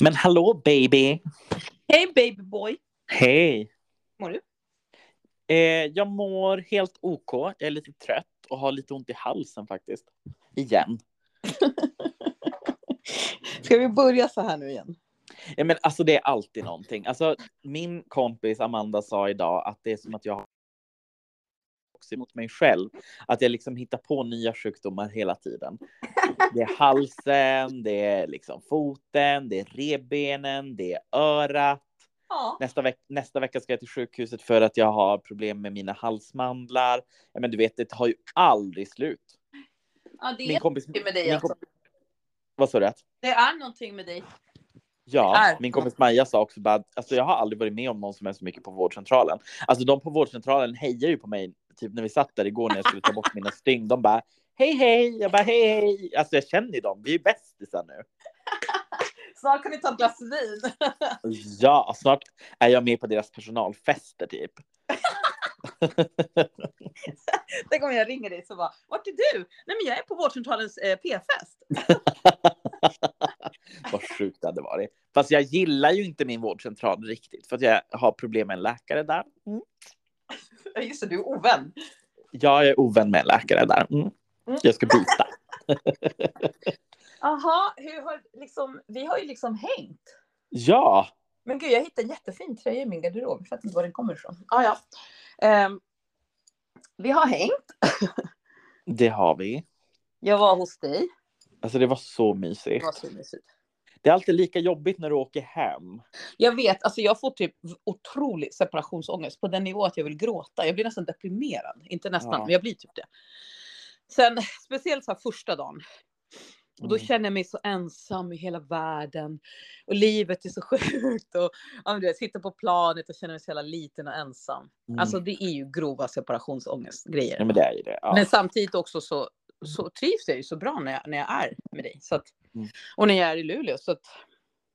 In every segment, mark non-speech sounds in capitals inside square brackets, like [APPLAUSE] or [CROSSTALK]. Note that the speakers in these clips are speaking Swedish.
Men hallå baby! Hej babyboy! Hej! Mår du? Eh, jag mår helt OK. Jag är lite trött och har lite ont i halsen faktiskt. Igen. [LAUGHS] Ska vi börja så här nu igen? Ja, men alltså det är alltid någonting. Alltså, min kompis Amanda sa idag att det är som att jag också mot mig själv. Att jag liksom hittar på nya sjukdomar hela tiden. Det är halsen, det är liksom foten, det är revbenen, det är örat. Ja. Nästa, veck nästa vecka ska jag till sjukhuset för att jag har problem med mina halsmandlar. Men du vet, det tar ju aldrig slut. ja det, Min är kompis... någonting med dig min alltså. Vad sa du? det är någonting med dig. Ja, min kompis Maja sa också bara att alltså, jag har aldrig varit med om någon som är så mycket på vårdcentralen. Alltså de på vårdcentralen hejar ju på mig, typ när vi satt där igår när jag skulle ta bort mina stygn. De bara hej hej, jag bara hej hej. Alltså jag känner ju dem, vi är bästisar nu. Snart kan ni ta ett glas vin. Ja, snart är jag med på deras personalfester typ. [LAUGHS] Tänk om jag ringer dig så bara, vart är du? Nej men jag är på vårdcentralens eh, p-fest. [LAUGHS] Vad sjukt det hade varit. Fast jag gillar ju inte min vårdcentral riktigt för att jag har problem med en läkare där. Mm. [LAUGHS] Just det, du är ovän. Jag är ovän med en läkare där. Mm. Jag ska byta. [LAUGHS] Jaha, hur har liksom, vi har ju liksom hängt. Ja, Men gud, jag hittade en jättefin tröja i min garderob. Jag fattar inte var den kommer ifrån. Ah, ja. Ehm, vi har hängt. det har vi. Jag var hos dig. Alltså det var så Det mysigt. var så mysigt. Det är alltid lika jobbigt när du åker hem. Jag vet, alltså jag får typ otrolig separationsångest på den nivå att jag vill gråta. Jag blir nästan deprimerad. Inte nästan, Ja. men jag blir typ det. Sen, speciellt så här första dagen. Och då Mm. känner jag mig så ensam i hela världen. Och livet är så [LAUGHS] sjukt. Och ja, men du vet, sitter på planet och känner mig så jävla liten och ensam. Mm. Alltså det är ju grova separationsångestgrejer. Ja, men det är ju det. Ja. Men samtidigt också så, så trivs jag ju så bra när jag, när jag är med dig. Så att, Mm. Och när jag är i Luleå. Så att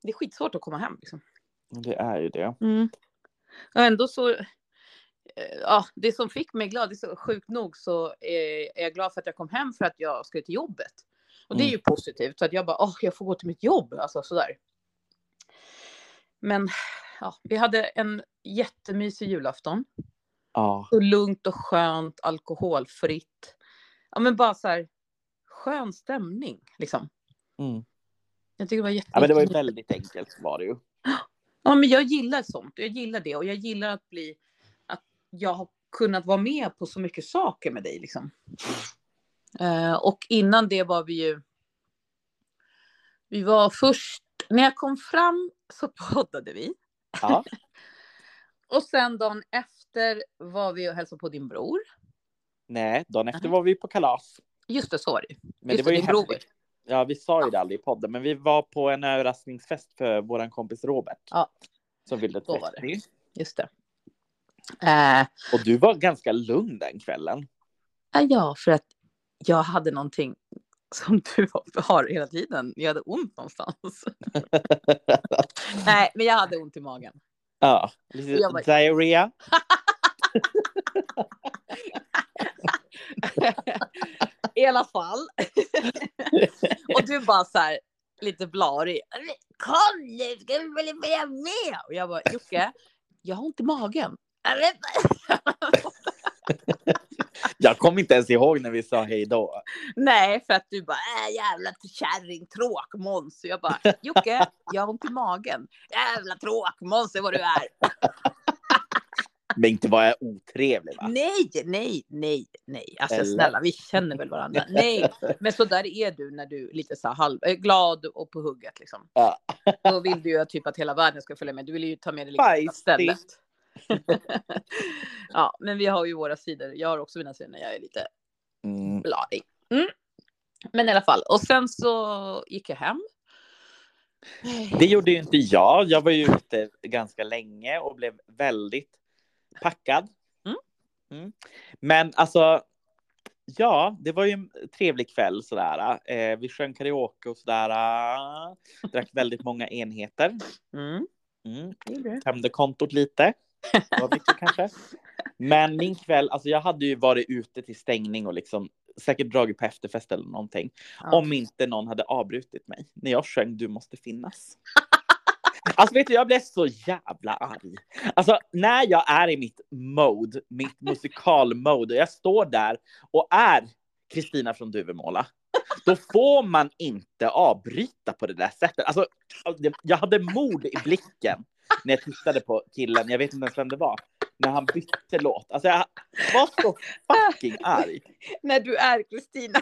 det är skitsvårt att komma hem. Liksom. Det är ju det. Mm. Och ändå så, eh, ja, det som fick mig glad, det är så sjukt nog så eh, är jag glad för att jag kom hem för att jag skulle till jobbet. Och det är Mm. ju positivt, så att jag bara, åh, jag får gå till mitt jobb, alltså sådär. Men ja, vi hade en jättemysig julafton. Ja, Så lugnt och skönt, alkoholfritt. Ja, men bara så här skön stämning liksom. mm. Jag tycker det var jätte... ja men det var ju väldigt enkelt var det ju. Ja, men jag gillar sånt. Jag gillar det och jag gillar att bli att jag har kunnat vara med på så mycket saker med dig liksom. Eh, och innan det var vi ju. Vi var först när jag kom fram så [LAUGHS] poddade vi Ja, och sen dagen efter var vi och hälsade på din bror. Nej, dagen efter var vi på kalas. Just det, så var det. Men Just det var ju hemligt. Ja, vi sa ju det aldrig i podden, men vi var på en överraskningsfest för våran kompis Robert. Ja. Som fyllde Så var 30. Just det. Eh, Och du var ganska lugn den kvällen. ja, för att jag hade någonting som [LAUGHS] du har hela tiden. Jag hade ont någonstans. [LAUGHS] Nej, men jag hade ont i magen. Ja, lite bara- diarrhea. [LAUGHS] [LAUGHS] I alla fall. [LAUGHS] och du bara så här lite blarig. Kom nu, ska vi väl följa med? Och jag bara, Jocke, jag har ont i magen. [LAUGHS] Jag kommer inte ens ihåg när vi sa hej då. Nej, för att du bara, äh, jävla kärring, tråkmåns. Så jag bara, Jocke, jag har ont i magen. Jävla tråkmåns är vad du är. Men inte var jag otrevlig va? Nej, nej, nej, nej. Alltså Eller? snälla, vi känner väl varandra. Nej, men så där är du när du är lite så här halv, är glad och på hugget liksom. Ja. Då vill du ju att typ att hela världen ska följa med. Du vill ju ta med dig liksom stället. [LAUGHS] ja, men vi har ju våra sidor. Jag har också mina sidor när jag är lite Mm. bladig. Mm. Men i alla fall, och sen så gick jag hem. Det gjorde ju inte jag. Jag var ju ute ganska länge och blev väldigt packad. Mm. Mm. Men alltså, ja, det var ju en trevlig kväll sådär. Eh, vi sjöng karaoke och sådär. Drack väldigt många enheter. Mm. Mm. Tömde kontot lite. Det var mycket kanske. Men min kväll, alltså jag hade ju varit ute till stängning och liksom säkert dragit på efterfest eller någonting. Ja. Om inte någon hade avbrutit mig när jag sjöng Du måste finnas. [LAUGHS] Alltså vet du, jag blev så jävla arg. Alltså när jag är i mitt mode, mitt musikalmode, och jag står där och är Kristina från Duvemåla, då får man inte avbryta på det där sättet. Alltså, jag hade mod i blicken när jag tittade på killen, jag vet inte ens vem det var, när han bytte låt. Alltså jag var så fucking arg. När du är Kristina.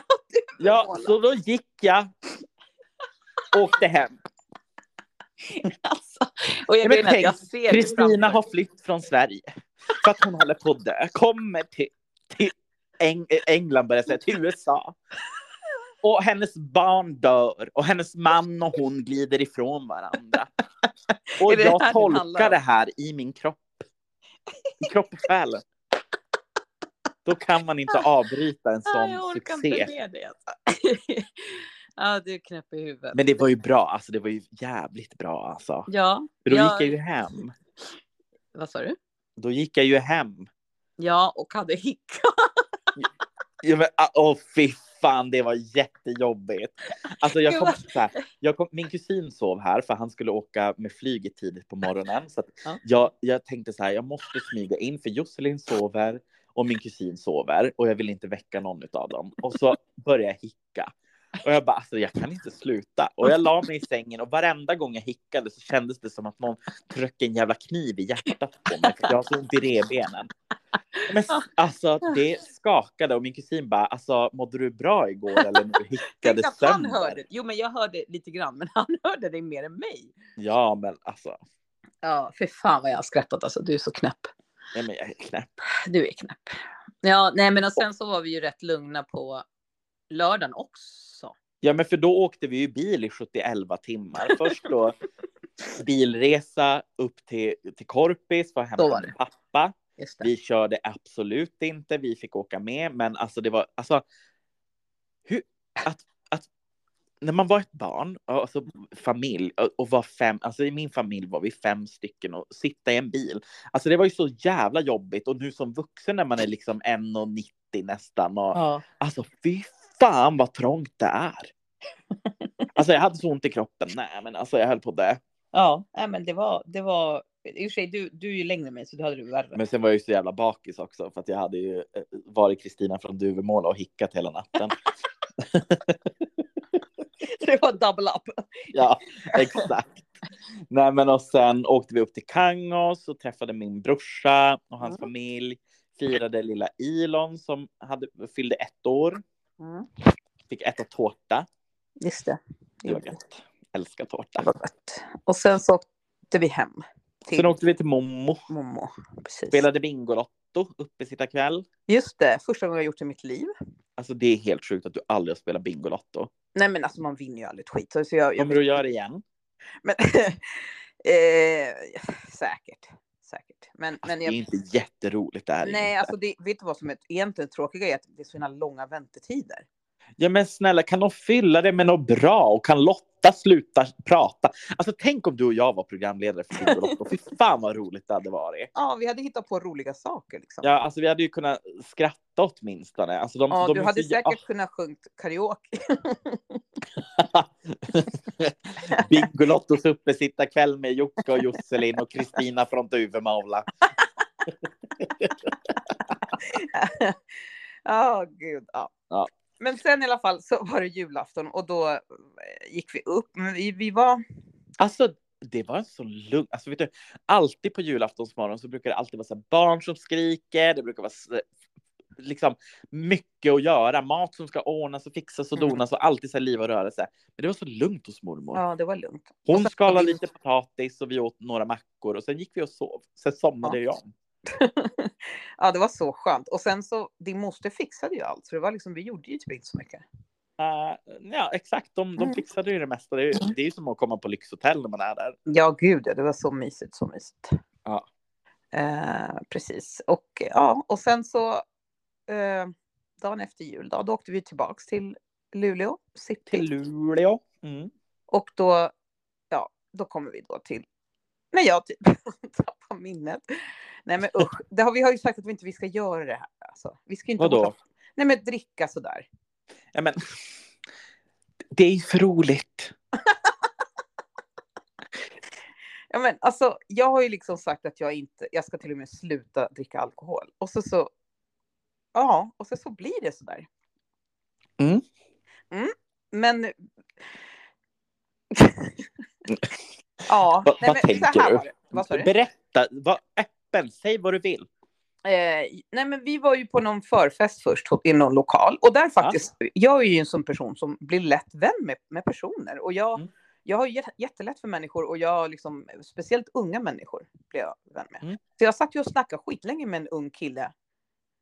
Ja, så då gick jag, åkte hem. [LAUGHS] Alltså, och jag, menar, tänk, jag ser Kristina har flytt från Sverige för att hon håller på att dö. Kommer till, till Eng England, börjar säga, till USA. Och hennes barn dör och hennes man och hon glider ifrån varandra. [LAUGHS] Och jag tolkar det här i min kropp. I kropp och själ. Då kan man inte avbryta en sån jag succé. Ja, du är knäpp i huvudet. Men det var ju bra, alltså det var ju jävligt bra alltså. Ja, För då jag- gick jag ju hem. [LAUGHS] vad sa du? Då gick jag ju hem. Ja, och hade hicka. Ja, men, ah, åh fy fan, det var jättejobbigt. Alltså, jag kom, så här, jag kom, min kusin sov här för han skulle åka med flyget tidigt på morgonen. Så Ja. jag, jag tänkte så här, jag måste smyga in för Josselin sover och min kusin sover och jag vill inte väcka någon av dem. Och så började jag hicka. Och jag bara, alltså jag kan inte sluta. Och jag la mig i sängen och varenda gång jag hickade så kändes det som att någon tryckte en jävla kniv i hjärtat på mig. För jag har så ont i revbenen. Men alltså det skakade och min kusin bara, alltså mådde du bra igår eller när du [LAUGHS] hickade att han sönder? hörde. Jo, men jag hörde lite grann, men han [LAUGHS] hörde det mer än mig. Ja men alltså, Ja, för fan vad jag har skrattat alltså. Du är så knäpp. nej, men jag är knäpp. Du är knäpp. Ja, nej, men och sen så var vi ju rätt lugna på lördagen också. Ja men för då åkte vi ju bil i 71 timmar. Först då [LAUGHS] bilresa upp till, till Korpis för att hämta var min pappa. Vi körde absolut inte, vi fick åka med, men alltså det var alltså. Hur att, att när man var ett barn, alltså familj och- och var fem, alltså i min familj var vi fem stycken och sitta i en bil. Alltså det var ju så jävla jobbigt och nu som vuxen när man är liksom 1,90 nästan och Ja. alltså fy fan vad trångt det är. Alltså jag hade så ont i kroppen, nej men alltså jag höll på det. Ja, nej, men det var, det var, i och för sig, du, du är ju längre än mig så du hade det värre. Men sen var jag ju så jävla bakis också för att jag hade ju eh, varit Kristina från Duvemåla och hickat hela natten. [LAUGHS] Det var double up. Ja, exakt. Nej, men och sen åkte vi upp till Kangos och träffade min brorsa och hans Mm. familj. Firade lilla Ilon som hade, fyllde ett år. Mm. Fick äta tårta. Just det. Det var gött. Älskar Det tårta. var gott. Och sen så åkte vi hem till Sen åkte vi till Mommo. Momo. Precis. Spelade Bingolotto uppe sitta kväll. Just det, första gången jag gjort det i mitt liv. Alltså det är helt sjukt att du aldrig har spelat Bingolotto. Nej men alltså man vinner ju aldrig ett skit. Så så jag, jag Kommer du göra det igen? Men, [LAUGHS] eh, säkert. Säkert. Men, Alltså, men Det jag, är inte jätteroligt det här. nej, inte. alltså det, vet du vad som är egentligen tråkiga är att det är så himla långa väntetider. Ja men snälla, kan de fylla det med något bra och kan Lotta sluta prata? Alltså tänk om du och jag var programledare för Bingolotto. Fy fan vad roligt det hade varit. Ja, vi hade hittat på roliga saker liksom. Ja, alltså vi hade ju kunnat skratta åtminstone. Alltså, de, Ja, de du hade så- säkert kunnat sjungit karaoke. [LAUGHS] Bingolottos uppesittarkväll med Jocke och Josselin och Kristina från Duvemåla. [LAUGHS] Ja, gud. Ja. Ja. Men sen i alla fall så var det julafton och då eh, gick vi upp. Men vi, vi var... Alltså det var en så lugn, alltså vet du, alltid på julaftonsmorgon så brukar det alltid vara så barn som skriker, det brukar vara liksom mycket att göra, mat som ska ordnas och fixas och Mm. donas och alltid så liv och rörelse. Men det var så lugnt hos mormor. Ja, det var lugnt. Hon skalade lite potatis och vi åt några mackor och sen gick vi och sov. Sen somnade jag om. [LAUGHS] ja, det var så skönt. Och sen så, din moster fixade ju allt. Så det var liksom, vi gjorde ju typ inte så mycket. Eh, ja, exakt. De, de Mm. fixade ju det mesta. Det är, ju- det är ju som att komma på lyxhotell när man är där. Ja, gud ja, det var så mysigt, så mysigt. Ja. Eh, precis. Och ja, och sen så eh, dagen efter jul då, då åkte vi tillbaks till Luleå city. Till Luleå. Mm. Och då, ja, då kommer vi då till, när jag typ [LAUGHS] tappar minnet. Nej men usch, det har, vi har ju sagt att vi inte vi ska göra det här. Alltså. Vi ska inte Vadå? åka- Nej men dricka sådär. Ja, men, det är ju för roligt. [LAUGHS] Ja, men alltså, jag har ju liksom sagt att jag inte, jag ska till och med sluta dricka alkohol. Och så så, ja, och så, så blir det sådär. Mm. Mm, men... [LAUGHS] ja, nej, vad men tänker du? det. Vad öppen, säg vad du vill. Eh, nej, men vi var ju på någon förfest först i någon lokal och där faktiskt, jag är ju en sån person som blir lätt vän med, med personer och jag, Mm. jag har jät- jättelätt för människor och jag liksom, speciellt unga människor blir jag vän med. Mm. Så jag satt ju och snackade skitlänge med en ung kille.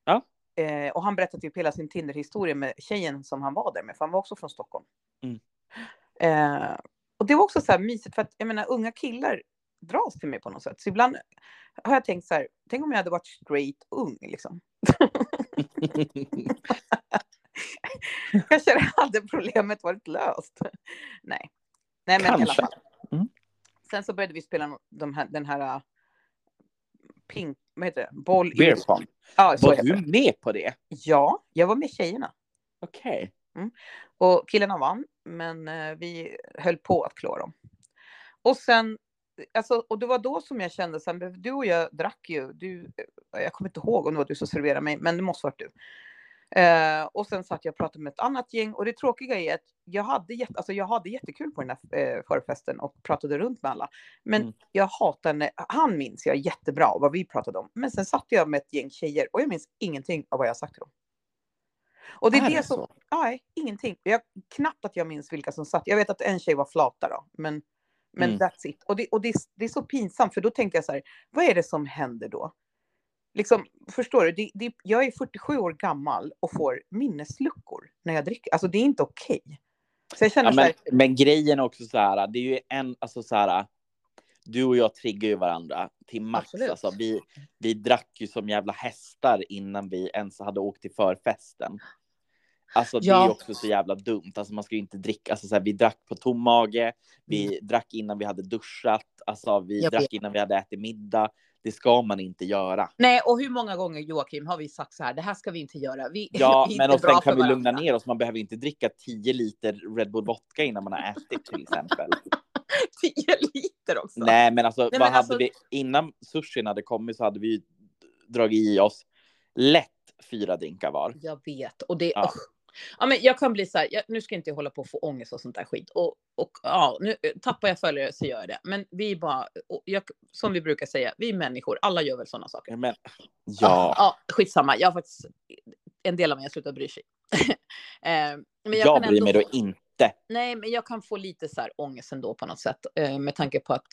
Ja. Eh, och han berättade typ hela sin Tinder-historia med tjejen som han var där med, för han var också från Stockholm. Mm. Eh, och det var också så här mysigt för att jag menar unga killar dras till mig på något sätt. Så ibland har jag tänkt så här, tänk om jag hade varit straight ung liksom. [LAUGHS] Kanske hade problemet varit löst. Nej. Nej, men i alla Kanske. fall. Mm. Sen så började vi spela de här, den här uh, pink, vad heter det? Boll. Beer pong. Ja, Var du med på det? Ja, jag var med tjejerna. Okej. Och killarna vann, men eh, vi höll på att klå dem. Och sen, alltså, och det var då som jag kände, så här, du och jag drack ju, du, eh, jag kommer inte ihåg om det var du som serverade mig, men det måste varit du. Eh, och sen satt jag och pratade med ett annat gäng och det tråkiga är att jag hade, jätte, alltså jag hade jättekul på den här eh, förfesten och pratade runt med alla. Men Mm. jag hatar när, han minns jag jättebra vad vi pratade om. Men sen satt jag med ett gäng tjejer och jag minns ingenting av vad jag sagt till dem. Och det är, Är det det som, så? nej, ingenting. Jag, knappt att jag minns vilka som satt. Jag vet att en tjej var flata då, men, men Mm. that's it. Och, det, och det, är- det är så pinsamt, för då tänkte jag så här, vad är det som händer då? Liksom, förstår du? Det, det, jag är 47 år gammal och får minnesluckor när jag dricker. Alltså det är inte okej. Så jag känner Ja, så här, men, men grejen är också så här, det är ju en, alltså så här, du och jag triggar ju varandra till max. Absolut. Alltså, vi, vi drack ju som jävla hästar innan vi ens hade åkt till förfesten. Alltså det är Ja. också så jävla dumt. Alltså man ska ju inte dricka, alltså så här, vi drack på tom mage, vi drack innan vi hade duschat, alltså vi Mm. Jag drack vet. innan vi hade ätit middag. Det ska man inte göra. nej, och hur många gånger Joakim har vi sagt så här, det här ska vi inte göra. Vi, [LAUGHS] Ja, vi men och sen kan vi lugna varandra." ner oss. Man behöver inte dricka 10 liter Red Bull vodka innan man har ätit till exempel. [LAUGHS] 10 liter också. Nej, men alltså, men vad hade alltså- vi innan sushin hade kommit så hade vi dragit i oss lätt fyra drinkar var. Jag vet. Och det, Ja. ja. Ja, men jag kan bli så här, jag, nu ska inte jag hålla på och få ångest och sånt där skit. Och, och ja, nu eh, tappar jag följare så gör jag det. Men vi är bara, jag, som vi brukar säga, vi är människor. Alla gör väl sådana saker. Men, ja, ja, skitsamma. Jag har faktiskt, en del av mig har slutat bry sig. [LAUGHS] eh, men jag, jag, kan bryr mig då inte. Nej, men jag kan få lite så här ångest ändå på något sätt. Eh, med tanke på att,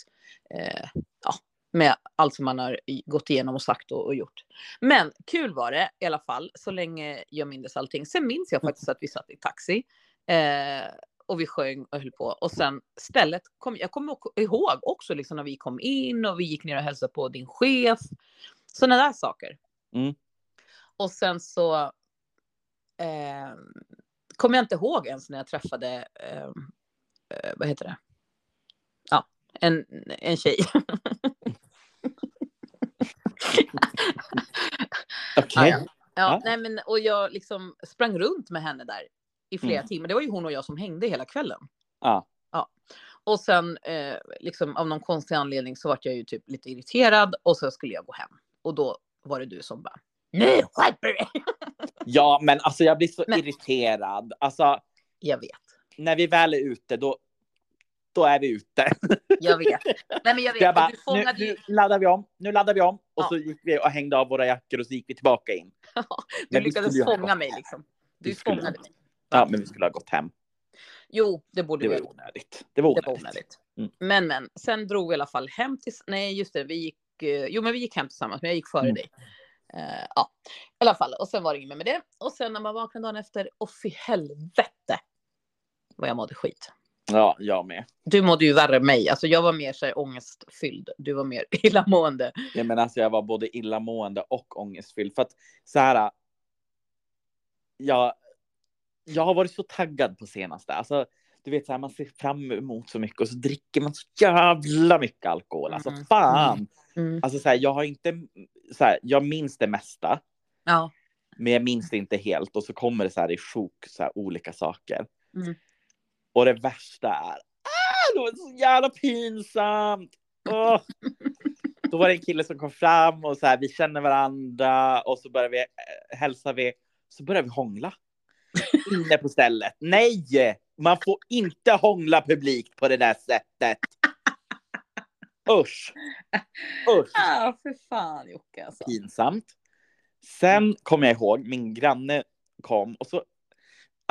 eh, ja, med allt som man har gått igenom och sagt och, och gjort. Men kul var det i alla fall, så länge jag minns allting. Sen minns jag faktiskt att vi satt i taxi. Eh, och vi sjöng och höll på. Och sen stället, kom, jag kommer ihåg också liksom när vi kom in och vi gick ner och hälsade på din chef. Sådana där saker. Mm. Och sen så eh, kommer jag inte ihåg ens när jag träffade, eh, eh, vad heter det? Ja, en, en tjej. [LAUGHS] Okej. Ja, ja. Ja, Ja. nej men och jag liksom sprang runt med henne där i flera Mm. timmar. Det var ju hon och jag som hängde hela kvällen. Ja. Och sen eh, liksom av någon konstig anledning så vart jag ju typ lite irriterad och så skulle jag gå hem. Och då var det du som bara nu skärper dig. [LAUGHS] ja, men alltså jag blir så Men- irriterad. Alltså, Jag vet, när vi väl är ute, då, då är vi ute. jag vet. Nej men jag [LAUGHS] vet, jag bara, nu, fångade nu laddar vi om, nu laddar vi om. Och Ja. så gick vi och hängde av våra jackor och så gick vi tillbaka in. [LAUGHS] Du Men lyckades fånga mig liksom. Du Vi skulle- fångade mig. Ja, men vi skulle ha gått hem. Jo, det borde Det vi var onödigt. Det var Det var onödigt. onödigt. Mm. Men men, sen drog vi i alla fall hem till, nej just det, vi gick, eh, jo men vi gick hem tillsammans, men jag gick före Mm. dig. Eh, ja, i alla fall. Och sen var det inget med det. Och sen när man vaknade dagen efter, och fy helvete vad jag mådde skit. Ja, jag med. Du mådde ju värre än mig. Alltså jag var mer så här ångestfylld. Du var mer [LAUGHS] illamående. Ja, men alltså, jag var både illamående och ångestfylld. För att så här. Jag, jag har varit så taggad på senaste. Alltså, du vet, så här, man ser fram emot så mycket och så dricker man så jävla mycket alkohol. Alltså Mm. fan. Mm. Alltså, så här, jag har inte, så här, jag minns det mesta, Ja. men jag minns det inte helt. Och så kommer det så här i sjok, så här, olika saker. Mm. Och det värsta är, ah, det var så jävla pinsamt. Åh. Då var det en kille som kom fram och så här, vi känner varandra och så började vi eh, hälsa vi, så började vi hångla. Inne på stället. Nej! Man får inte hångla publikt på det där sättet. Usch! Usch! Ja, för fan Jocke alltså. Pinsamt. Sen kommer jag ihåg, min granne kom och så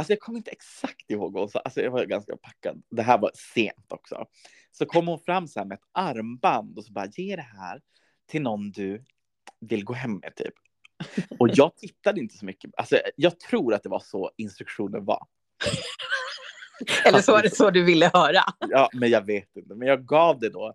Alltså jag kommer inte exakt ihåg, också. Alltså jag var ganska packad. Det här var sent också. Så kom hon fram så här med ett armband och så bara ge det här till någon du vill gå hem med typ. Och [LAUGHS] jag tittade inte så mycket. Alltså jag tror att det var så instruktionen var. Eller så var det så du ville höra. Ja, men jag vet inte. Men jag gav det då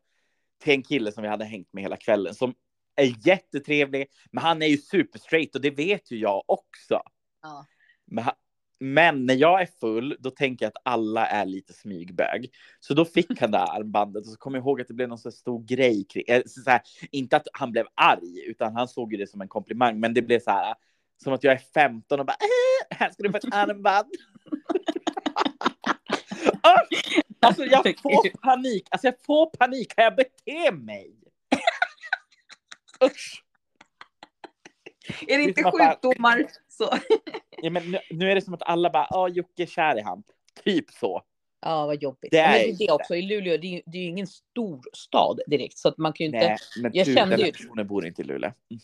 till en kille som vi hade hängt med hela kvällen som är jättetrevlig, men han är ju superstraight och det vet ju jag också. Ja. Men, han, men när jag är full, då tänker jag att alla är lite smygbög. Så då fick han det här armbandet och så kommer jag ihåg att det blev någon så stor grej kring, eh, så här, inte att han blev arg, utan han såg ju det som en komplimang, men det blev så här som att jag är 15 och bara äh, här ska du få ett armband. [LAUGHS] alltså jag får panik, alltså jag får panik, kan jag bete mig? [LAUGHS] Usch. Är det inte sjukdomar så? [LAUGHS] ja, men nu, nu, är det som att alla bara, ja Jocke är kär i han. Typ så. Ja, vad jobbigt. Det är, men det är också i Luleå, det är, det är ju ingen stor stad direkt så att man kan ju inte. Nej, men jag kände ju. personen bor inte i Luleå. Mm.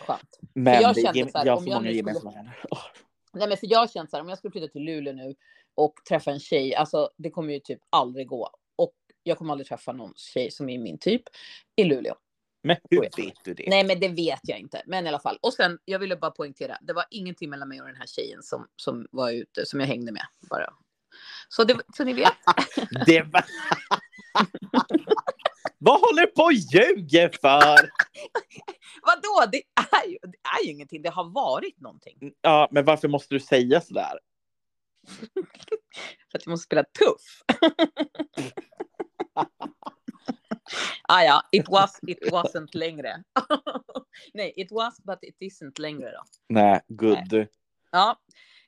Skönt. Men jag, kände det, så här, jag har så många gemensamma vänner. [LAUGHS] Oh. Nej, men för jag känner så här, om jag skulle flytta till Luleå nu och träffa en tjej, alltså det kommer ju typ aldrig gå. Och jag kommer aldrig träffa någon tjej som är min typ i Luleå. Men hur vet du det? Nej, men det vet jag inte. Men i alla fall. Och sen, jag ville bara poängtera, det var ingenting mellan mig och den här tjejen som, som var ute, som jag hängde med. Bara. Så, det, så ni vet. [LAUGHS] det var... [LAUGHS] Vad håller du på och ljuger för? [LAUGHS] Vadå? Det är, ju, det är ju ingenting. Det har varit någonting. Ja, men varför måste du säga sådär? för att jag måste spela tuff. Ah, ja, it was, it wasn't längre. [LAUGHS] Nej, it was but it isn't längre då. Nej, good. Nej. Ja,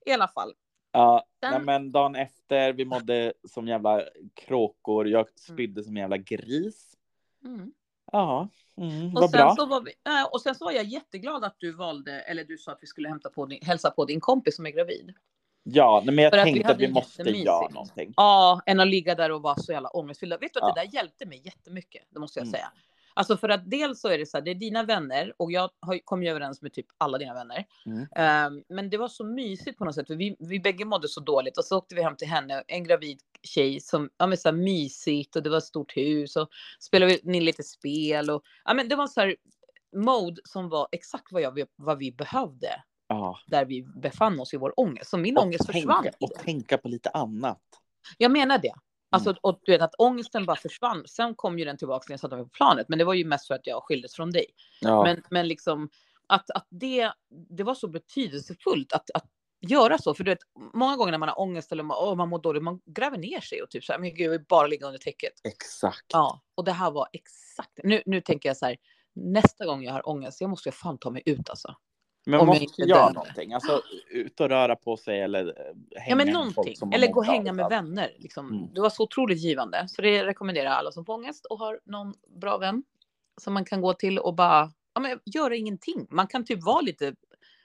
i alla fall. Ja, Sen... nej, men dagen efter, vi mådde som jävla kråkor. Jag mm. spydde mm. som jävla gris. Mm. Ja, mm, vad bra. Så var vi, och sen så var jag jätteglad att du valde, eller du sa att vi skulle hämta på din, hälsa på din kompis som är gravid. Ja, men jag För tänkte att vi, att vi måste göra någonting. Ja, än att ligga där och vara så jävla ångestfyllda. Vet du att ja. det där hjälpte mig jättemycket, det måste jag mm. säga. Alltså för att dels så är det så här, det är dina vänner och jag kom ju överens med typ alla dina vänner. Mm. Um, men det var så mysigt på något sätt, för vi, vi bägge mådde så dåligt och så åkte vi hem till henne, en gravid tjej som, ja men så här mysigt och det var ett stort hus och spelade vi lite spel och ja men det var så här mode som var exakt vad, jag, vad vi behövde ja. där vi befann oss i vår ångest. Så min och ångest tänka, försvann. Och tänka på lite annat. Jag menar det. Alltså, mm. och du vet att ångesten bara försvann. Sen kom ju den tillbaka när jag satte mig på planet. Men det var ju mest för att jag skildes från dig. Ja. Men, men liksom att, att det, det var så betydelsefullt att, att göra så. För du vet, många gånger när man har ångest eller oh, man mår dåligt, man gräver ner sig och typ så här, men gud, jag vill bara ligga under täcket. Exakt. Ja, och det här var exakt. Nu, nu tänker jag så här, nästa gång jag har ångest, jag måste fan ta mig ut alltså. Men man måste göra någonting, alltså ut och röra på sig eller hänga eh, Ja men någonting, eller gå och hänga med vänner. Liksom. Mm. Det var så otroligt givande. Så det rekommenderar jag alla som får ångest och har någon bra vän som man kan gå till och bara ja, men, göra ingenting. Man kan typ vara lite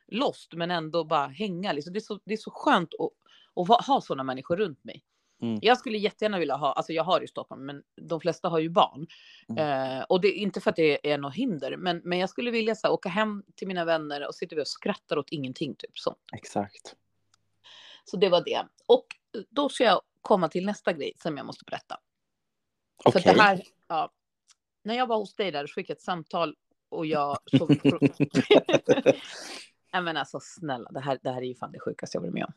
lost men ändå bara hänga. Liksom. Det, är så, det är så skönt att, att ha sådana människor runt mig. Mm. Jag skulle jättegärna vilja ha, alltså jag har i Stockholm, men de flesta har ju barn. Mm. Eh, och det är inte för att det är något hinder, men, men jag skulle vilja så här, åka hem till mina vänner och sitta och skrattar åt ingenting, typ så. Exakt. Så det var det. Och då ska jag komma till nästa grej som jag måste berätta. Okay. För det här, ja, när jag var hos dig där fick jag ett samtal och jag såg... [LAUGHS] Nej men alltså snälla, det här, det här är ju fan det sjukaste jag varit med om.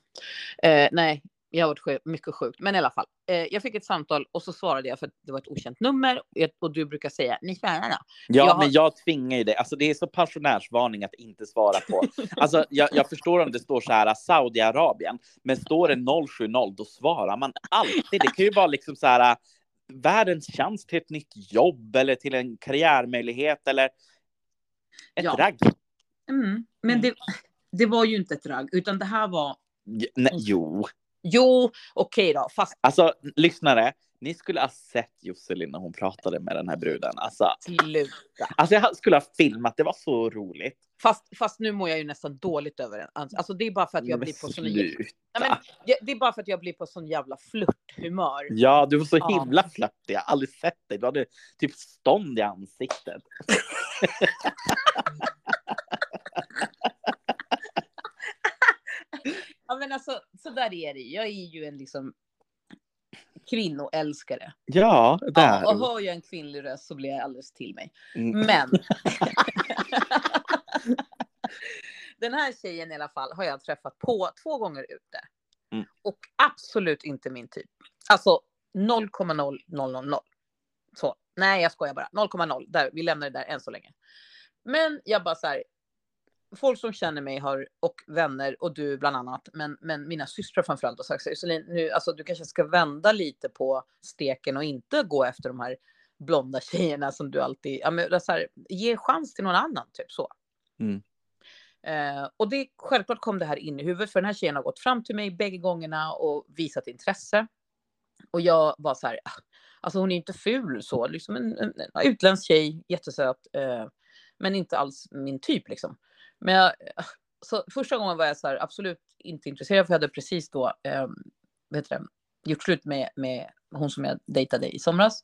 Eh, nej, jag har varit mycket sjukt, men i alla fall. Eh, jag fick ett samtal och så svarade jag för att det var ett okänt nummer och du brukar säga ni svarar då. Ja, jag men jag tvingar ju dig. Alltså, det är så pensionärsvarning att inte svara på. Alltså, jag, jag förstår om det står så här Saudiarabien, men står det 070 då svarar man alltid. Det kan ju vara liksom så här världens chans till ett nytt jobb eller till en karriärmöjlighet eller ett ja. ragg. Mm, men mm. det, det var ju inte ett ragg, utan det här var nej, jo. Jo, okej då. Fast Alltså lyssnare, ni skulle ha sett Josselin när hon pratade med den här bruden. Alltså, sluta. alltså jag skulle ha filmat, det var så roligt. Fast, fast nu mår jag ju nästan dåligt över det. Alltså det är bara för att jag Men blir på sån. Nej, men det- Det är bara för att jag blir på sån jävla flörthumör. Ja, du var så Ja. himla flörtig. Jag har aldrig sett dig. Du hade typ stånd i ansiktet. [LAUGHS] Ja men alltså så där är det. Jag är ju en liksom kvinnoälskare. Ja, där. Ja, och hör jag en kvinnlig röst så blir jag alldeles till mig. Mm. Men. [LAUGHS] Den här tjejen i alla fall har jag träffat på två gånger ute. Mm. Och absolut inte min typ. Alltså 0,0000. Så. Nej, jag skojar bara. 0,0. Där, vi lämnar det där än så länge. Men jag bara så här. Folk som känner mig har, och vänner och du bland annat, men, men mina systrar framförallt har sagt så här, "Iselin, nu, alltså, du kanske ska vända lite på steken och inte gå efter de här blonda tjejerna som du alltid, ja, men, så här, ge chans till någon annan, typ så. Mm. Eh, och det, självklart kom det här in i huvudet, för den här tjejen har gått fram till mig bägge gångerna och visat intresse. Och jag var så här, "Ah, alltså hon är inte ful så, liksom en, en, en utländsk tjej, jättesöt, eh, men inte alls min typ liksom. Men jag, så första gången var jag så här, absolut inte intresserad, för jag hade precis då, eh, vet du, gjort slut med, med hon som jag dejtade i somras.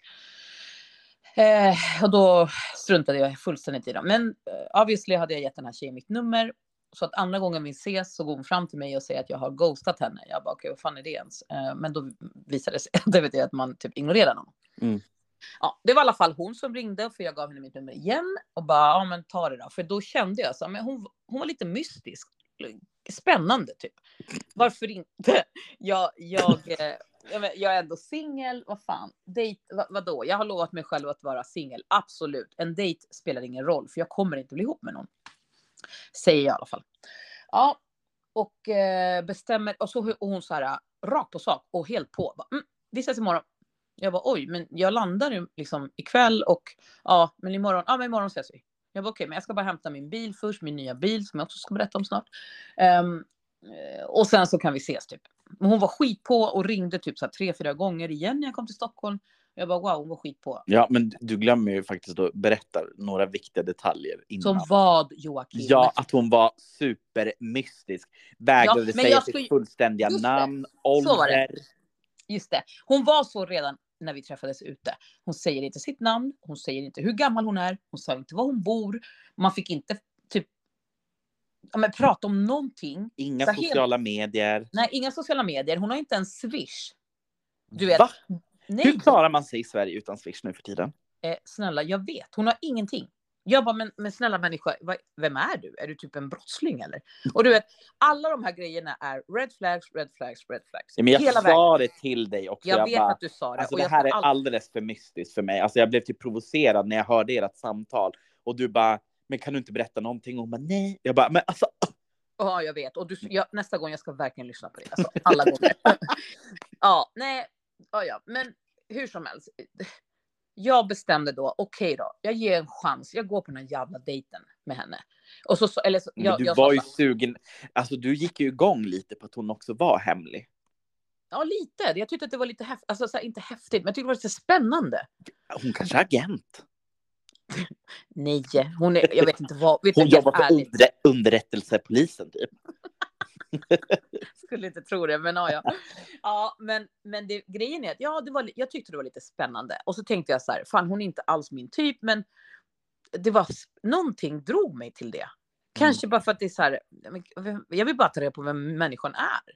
Eh, och då struntade jag fullständigt i dem. Men eh, obviously hade jag gett den här tjejen mitt nummer. Så att andra gången vi ses så går hon fram till mig och säger att jag har ghostat henne. Jag bara, okej, vad fan är det ens? Eh, men då visade det sig [LAUGHS] det vet jag, att man typ ignorerar någon. Mm. Ja, det var i alla fall hon som ringde för jag gav henne mitt nummer igen och bara, ja men ta det då. För då kände jag så, men hon, hon var lite mystisk. Spännande typ. Varför inte? Jag, eh, jag, jag, jag är ändå singel, vad fan. Dejt, vad, vadå? Jag har lovat mig själv att vara singel, absolut. En dejt spelar ingen roll för jag kommer inte bli ihop med någon. Säger jag i alla fall. Ja, och eh, bestämmer, och så och hon så här rakt på sak och helt på. Bara, mm, vi ses imorgon. Jag bara oj, men jag landar liksom ikväll och ja, men imorgon, ja men imorgon ses vi. Jag bara okej, men jag ska bara hämta min bil först, min nya bil som jag också ska berätta om snart. Eh, och sen så kan vi ses typ. Men hon var skit på och ringde typ så här tre, fyra gånger igen när jag kom till Stockholm. Jag bara wow, hon var skit på. Ja, men du glömmer ju faktiskt att berätta några viktiga detaljer innan. Som vad Joakim? Ja, att hon var supermystisk. Vägrade Ja, säga sitt ju- fullständiga Just namn, det. ålder. Just det. Hon var så redan när vi träffades ute. Hon säger inte sitt namn, hon säger inte hur gammal hon är, hon sa inte var hon bor. Man fick inte typ ja, men, prata om någonting. Inga Så helt- sociala medier. Nej, inga sociala medier. Hon har inte en swish. Du vet. Va? Nej, Hur klarar man sig i Sverige utan Swish nu för tiden? eh, snälla, jag vet. Hon har ingenting. Jag bara, men, men snälla människa, vad, vem är du? Är du typ en brottsling eller? Och du vet, alla de här grejerna är red flags, red flags, red flags. Ja, men jag Hela vägen. sa det till dig också. Jag, vet bara, att du sa det. alltså, det jag här är all- alldeles för mystiskt för mig. Alltså, jag blev typ provocerad när jag hörde ert samtal. Och du bara, men kan du inte berätta någonting? Och hon bara, nej. Jag bara, men alltså. Ja, jag vet. Och du, jag, nästa gång jag ska verkligen lyssna på det. Alltså, alla gånger. [LAUGHS] ja, nej. Ja, ja. Men hur som helst. Jag bestämde då, okej då, jag ger en chans. Jag går på den här jävla dejten med henne. Och så, eller så, Men jag, du jag var ju sugen. Alltså du gick ju igång lite på att hon också var hemlig. Ja, lite. Jag tyckte att det var lite häftigt. Alltså, så här, inte häftigt, men jag tyckte det var lite spännande. Hon kanske är agent. Nej, hon är, jag vet inte vad. Vet Hon jobbar för underrä- underrättelsepolisen typ. [LAUGHS] skulle inte tro det, men ja, ja. ja men, men det, grejen är att ja, det var, jag tyckte det var lite spännande. Och så tänkte jag så här, fan hon är inte alls min typ, men det var någonting drog mig till det. Kanske bara för att det är så här, jag vill bara ta reda på vem människan är.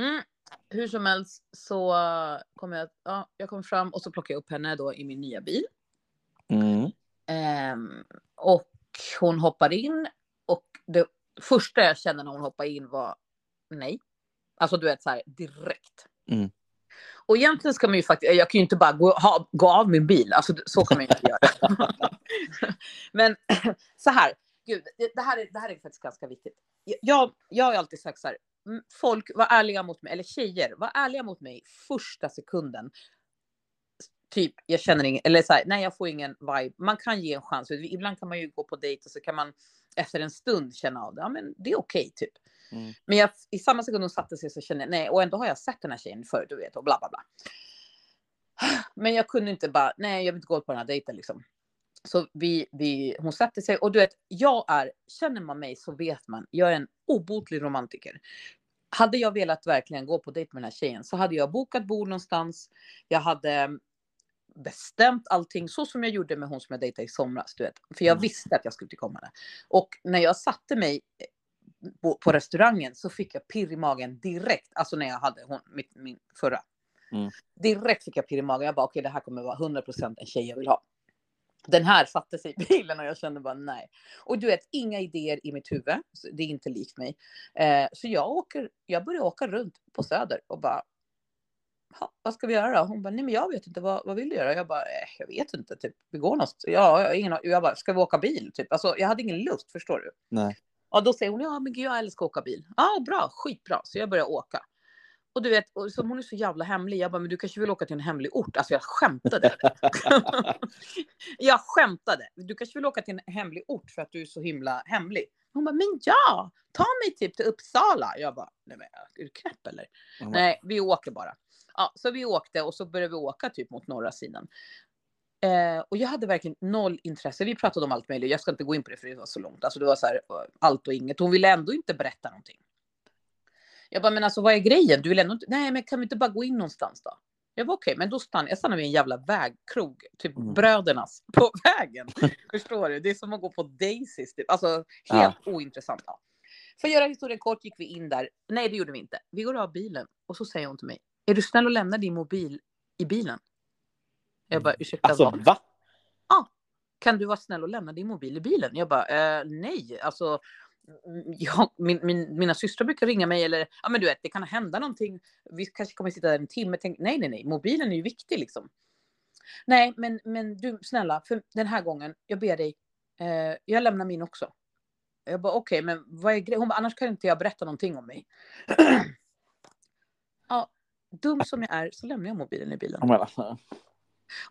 Mm. Hur som helst så kom jag, ja, jag kom fram och så plockade jag upp henne då i min nya bil. Mm. Ehm, och hon hoppar in och det första jag kände när hon hoppade in var nej. Alltså du vet så här direkt. Mm. Och egentligen ska man ju faktiskt, jag kan ju inte bara gå, ha, gå av min bil, alltså så kan man ju inte göra. [LAUGHS] Men [CLEARS THROAT] så här, gud, det, här är, det här är faktiskt ganska viktigt. Jag, jag har alltid sagt så här, folk var ärliga mot mig, eller tjejer var ärliga mot mig första sekunden typ, jag känner ingen, eller så här, nej jag får ingen vibe. Man kan ge en chans. Ibland kan man ju gå på dejt och så kan man efter en stund känna av det. Ja men det är okej typ. Mm. Men jag, i samma sekund hon satte sig så kände jag nej, och ändå har jag sett den här tjejen förr, du vet, och bla bla bla. [SIGHS] Men jag kunde inte bara, nej, jag vill inte gå på den här dejten liksom. Så vi, vi, hon satte sig och du vet, jag är, känner man mig så vet man, jag är en obotlig romantiker. Hade jag velat verkligen gå på dejt med den här tjejen så hade jag bokat bord någonstans. Jag hade bestämt allting så som jag gjorde med hon som jag dejtade i somras. Du vet. För jag Mm. visste att jag skulle om henne. Och när jag satte mig eh, på, på restaurangen så fick jag pirr i magen direkt. Alltså när jag hade hon, mitt, min förra. Mm. Direkt fick jag pirr i magen. Jag bara okej det här kommer vara 100% en tjej jag vill ha. Den här satte sig i bilen och jag kände bara nej. Och du vet, inga idéer i mitt huvud. Det är inte likt mig. Eh, så jag, åker, jag börjar åka runt på Söder och bara. "Ha, Vad ska vi göra då? Hon bara, nej men jag vet inte, vad, vad vill du göra? Jag bara, eh, jag vet inte, typ, vi går någonstans. Ja, jag, ingen, jag bara, ska vi åka bil? Typ. Alltså, jag hade ingen lust, förstår du? Nej. Ja, då säger hon, ja men gud jag älskar att åka bil. Ja, bra, skitbra. Så jag börjar åka. Och du vet, och som hon är så jävla hemlig. Jag bara, men du kanske vill åka till en hemlig ort? Alltså jag skämtade. [LAUGHS] jag skämtade. Du kanske vill åka till en hemlig ort för att du är så himla hemlig. Hon bara, men ja, ta mig typ till Uppsala. Jag bara, nej men är du knäpp eller? Mm. Nej, vi åker bara. Ja, så vi åkte och så började vi åka typ mot norra sidan. Eh, och jag hade verkligen noll intresse. Vi pratade om allt möjligt. Jag ska inte gå in på det för det var så långt. Alltså det var så här eh, allt och inget. Hon ville ändå inte berätta någonting. Jag bara, men alltså vad är grejen? Du vill ändå inte... Nej, men kan vi inte bara gå in någonstans då? Jag var okej, men då stannade jag stannade vid en jävla vägkrog, typ Mm. brödernas, [LAUGHS] på vägen. [LAUGHS] Förstår du? Det är som att gå på Daisys, typ. Alltså helt ointressant. Ja. För att göra historien kort gick vi in där. Nej, det gjorde vi inte. Vi går av bilen och så säger hon till mig, är du snäll och lämna din mobil i bilen? Jag bara, ursäkta Alltså vad? va? Kan du vara snäll och lämna din mobil i bilen? Jag bara, eh, nej, alltså. mm, Jag, min, min, mina systrar brukar ringa mig eller, ja men du vet, det kan hända någonting. Vi kanske kommer sitta där en timme. Tänk, nej, nej, nej, mobilen är ju viktig liksom. Nej, men, men du, snälla, för den här gången, jag ber dig, eh, jag lämnar min också. Jag bara, okej, men vad är grejen? Hon bara, annars kan inte jag berätta någonting om mig. [CLEARS THROAT] ja, dum som jag är så lämnar jag mobilen i bilen. Jag menar,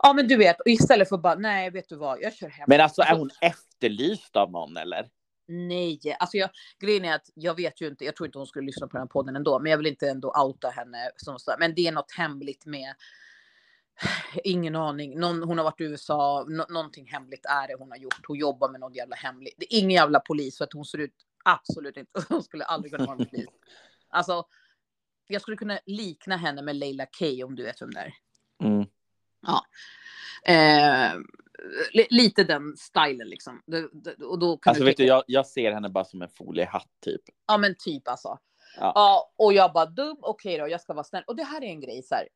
Ja, men du vet, istället för att bara, nej, vet du vad, jag kör hem. Men alltså är hon efterlyst av någon eller? Nej, alltså jag, grejen är att jag vet ju inte, jag tror inte hon skulle lyssna på den här podden ändå, men jag vill inte ändå outa henne. Som så, men det är något hemligt med, ingen aning, någon, hon har varit i USA, nå, någonting hemligt är det hon har gjort. Hon jobbar med något jävla hemligt. Det är ingen jävla polis för att hon ser ut absolut inte, [LAUGHS] hon skulle aldrig kunna vara en polis. Alltså, jag skulle kunna likna henne med Leila Kay om du vet vem det är. Mm. Eh, li, lite den stilen liksom. Det, det, och då kan Alltså du vet du, jag, jag ser henne bara som en foliehatt typ. Ja men typ alltså. Ja. Ja. och jag bara dum, okej då, jag ska vara snäll. Och det här är en grej så här.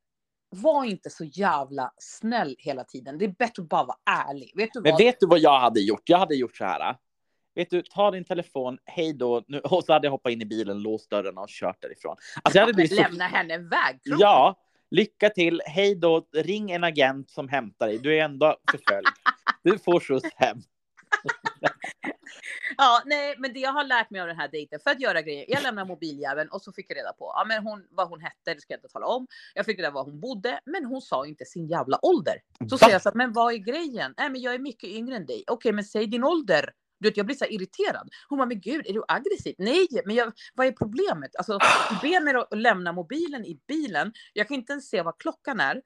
Var inte så jävla snäll hela tiden. Det är bättre att bara vara ärlig. Vet du Men vad? vet du vad jag hade gjort? Jag hade gjort så här. Vet du, ta din telefon, hej då, nu, [LAUGHS] och så hade jag hoppat in i bilen, låst dörrarna och kört därifrån. Alltså jag hade blivit så... Lämna henne en vägkrok. Ja, lycka till, hej då, ring en agent som hämtar dig, du är ändå förföljd. [LAUGHS] Du får skjuts hem. [LAUGHS] Ja, nej, men det jag har lärt mig av den här dejten för att göra grejer. Jag lämnar mobiljäveln och så fick jag reda på ja, men hon, vad hon hette. Det ska jag inte tala om. Jag fick reda på var hon bodde, men hon sa inte sin jävla ålder. Så säger jag så här, men vad är grejen? Nej, men jag är mycket yngre än dig. Okej, men säg din ålder. Du vet, jag blir så irriterad. Hon bara, men gud, är du aggressiv? Nej, men jag, vad är problemet? Alltså, du ber mig att lämna mobilen i bilen. Jag kan inte ens se vad klockan är.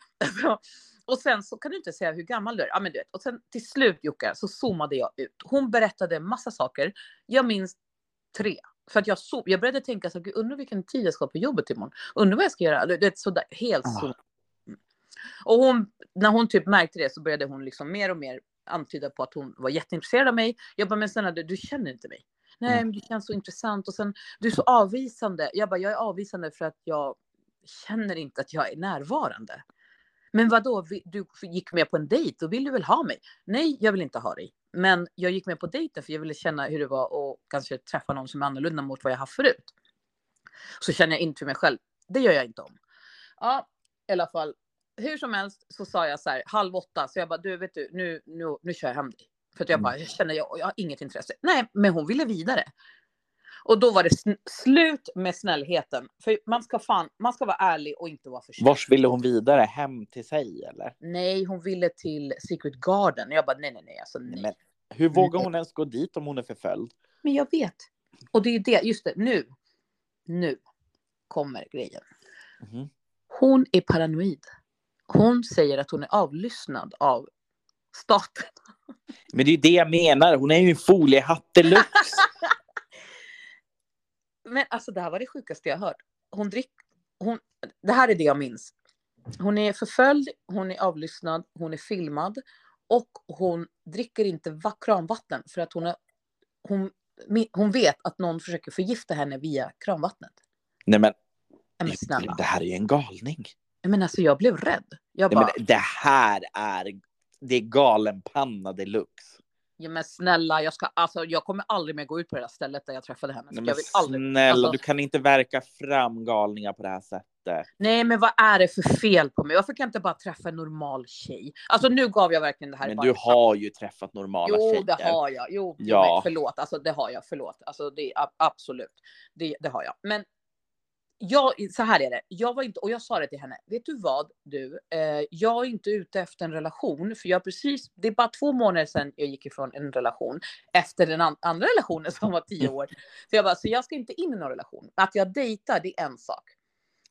[LAUGHS] Och sen så kan du inte säga hur gammal du är. Ja, men du vet. Och sen till slut Jocke så zoomade jag ut. Hon berättade massa saker. Jag minns tre. För att jag, so jag började tänka så här, "Gud, undrar vilken tid jag ska på jobbet imorgon. Undrar vad jag ska göra. Det är sådär helt Ah. Och hon, när hon typ märkte det så började hon liksom mer och mer antyda på att hon var jätteintresserad av mig. Jag bara, men snälla du, du känner inte mig. Nej, Mm. men du känns så intressant och sen du är så avvisande. Jag bara, jag är avvisande för att jag känner inte att jag är närvarande. Men vad då? du gick med på en dejt, då vill du väl ha mig? Nej, jag vill inte ha dig. Men jag gick med på dejten för jag ville känna hur det var och kanske träffa någon som är annorlunda mot vad jag haft förut. Så känner jag in för mig själv. Det gör jag inte om. Ja, i alla fall. Hur som helst så sa jag så här halv åtta, så jag bara, du vet du, nu, nu, nu kör jag hem dig. För att jag Mm. bara, jag känner, jag, jag har inget intresse. Nej, men hon ville vidare. Och då var det sn- slut med snällheten. För man ska fan, man ska vara ärlig och inte vara för snäll. Vars ville hon vidare? Hem till sig eller? Nej, hon ville till Secret Garden. Jag bara, nej, nej, nej, alltså nej. Men hur vågar hon ens gå dit om hon är förföljd? Men jag vet. Och det är det, just det, nu. nu kommer grejen. Mhm. Hon är paranoid. Hon säger att hon är avlyssnad av staten. Men det är ju det jag menar. Hon är ju en foliehatt deluxe. [LAUGHS] Men alltså det här var det sjukaste jag hört. Hon drick, hon, det här är det jag minns. Hon är förföljd, hon är avlyssnad, hon är filmad och hon dricker inte va- kranvatten för att hon, har, hon, hon vet att någon försöker förgifta henne via kranvattnet. Nej men, Men det här är ju en galning. Men alltså jag blev rädd. Jag Nej, bara, men det här är, det är galenpanna deluxe. ja, men snälla, jag, ska, alltså, jag kommer aldrig mer gå ut på det där stället där jag träffade henne. Nej, jag men vill aldrig, snälla, alltså- du kan inte verka fram galningar på det här sättet. Nej, men vad är det för fel på mig? Varför kan jag inte bara träffa en normal tjej? Alltså nu gav jag verkligen det här Men bara du har ju träffat normala Jo, tjejer. det har jag. Jo, Ja. ja. förlåt. Alltså, det har jag. Förlåt. Alltså, det absolut. Det, det har jag. Men jag, så här är det. Jag var inte, och jag sa det till henne. Vet du vad, du? Eh, jag är inte ute efter en relation. För jag precis, det är bara två månader sedan jag gick ifrån en relation. Efter den an, andra relationen som var tio år. Så jag bara, så jag ska inte in i någon relation. Att jag dejtar, det är en sak.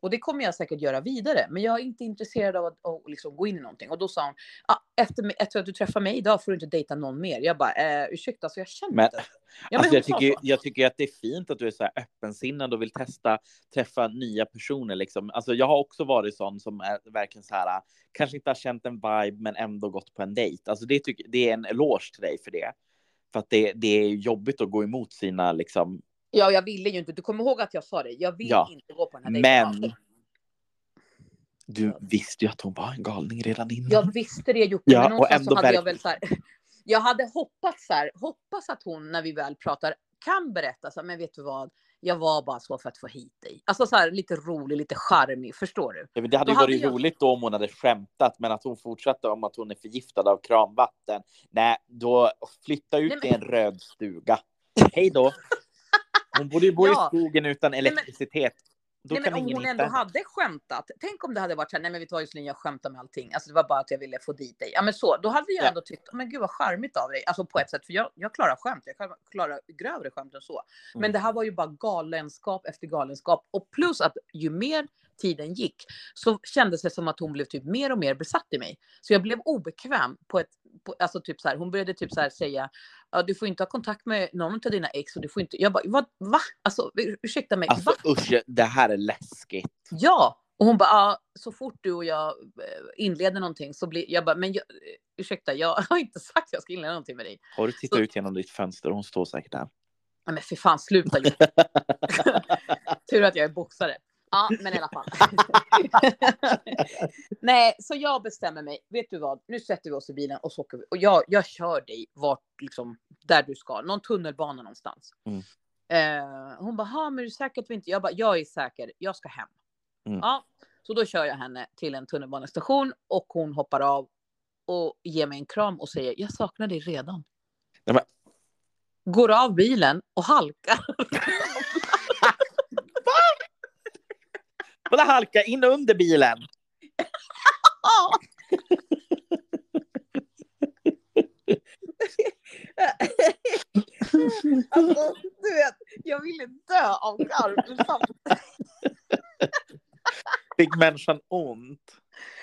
Och det kommer jag säkert göra vidare. Men jag är inte intresserad av att, att liksom gå in i någonting. Och då sa hon, ah, efter, efter att du träffar mig idag får du inte dejta någon mer. Jag bara, eh, ursäkta, så jag känner Men- inte. Ja, [LAUGHS] alltså, jag, tycker, jag tycker att det är fint att du är så här öppensinnad och vill testa träffa nya personer. Liksom. Alltså, jag har också varit sån som är verkligen så här, kanske inte har känt en vibe men ändå gått på en dejt. Alltså, det, tycker, det är en eloge till dig för det. För att det, det är jobbigt att gå emot sina liksom. Ja, jag ville ju inte. Du kommer ihåg att jag sa det. Jag vill Ja. inte gå på den här dejten. Men du visste ju att hon var en galning redan innan. Jag visste det Jocke, Ja, men och ändå hade jag väl så här. Jag hade hoppats så här, hoppas att hon när vi väl pratar kan berätta så här, men vet du vad? Jag var bara så för att få hit dig. Alltså så här lite rolig, lite charmig, förstår du? Ja, men det hade Då ju hade varit jag- roligt då om hon hade skämtat, men att hon fortsatte om att hon är förgiftad av kranvatten. Nej, då flytta ut Nej, i men- en röd stuga. Hej då. Hon borde ju bo Ja. i skogen utan men- elektricitet. Nej, men om hon ändå hade skämtat. Tänk om det hade varit så här, nej men vet du vad Josselin, jag skämtar med allting. Alltså det var bara att jag ville få dit dig. Ja men så, då hade jag Ja. ändå tyckt, men gud vad charmigt av dig. Alltså på ett sätt, för jag, jag klarar skämt. Jag kan klara grövre skämt än så. Men Mm. det här var ju bara galenskap efter galenskap. Och plus att ju mer tiden gick så kändes det som att hon blev typ mer och mer besatt i mig. Så jag blev obekväm på ett, på, alltså typ så här, hon började typ så här säga, ja, du får inte ha kontakt med någon av dina ex och du får inte, jag bara, vad, va? Alltså ur- ursäkta mig, Alltså va? usch, det här är läskigt. Ja! Och hon bara, ja, så fort du och jag eh, inleder någonting så blir jag bara, men jag, eh, ursäkta, jag [LAUGHS] har inte sagt att jag ska inleda någonting med dig. Har du tittat Så- ut genom ditt fönster? Hon står säkert där. Nej men för fan, sluta. [LAUGHS] [LAUGHS] Tur att jag är boxare. Ja, men i alla fall. [LAUGHS] Nej, så jag bestämmer mig. Vet du vad? Nu sätter vi oss i bilen och så åker vi. Och jag, jag kör dig vart, liksom, där du ska. Någon tunnelbana någonstans. Mm. Eh, hon bara, "Ha, men är du säker att vi inte... Jag bara, jag är säker. Jag ska hem. Mm. Ja, så då kör jag henne till en tunnelbanestation och hon hoppar av och ger mig en kram och säger, jag saknar dig redan. Nej, men- Går av bilen och halkar. [LAUGHS] Kolla halka in under bilen. [LAUGHS] Alltså, du vet, jag ville dö av garv. Fick människan ont.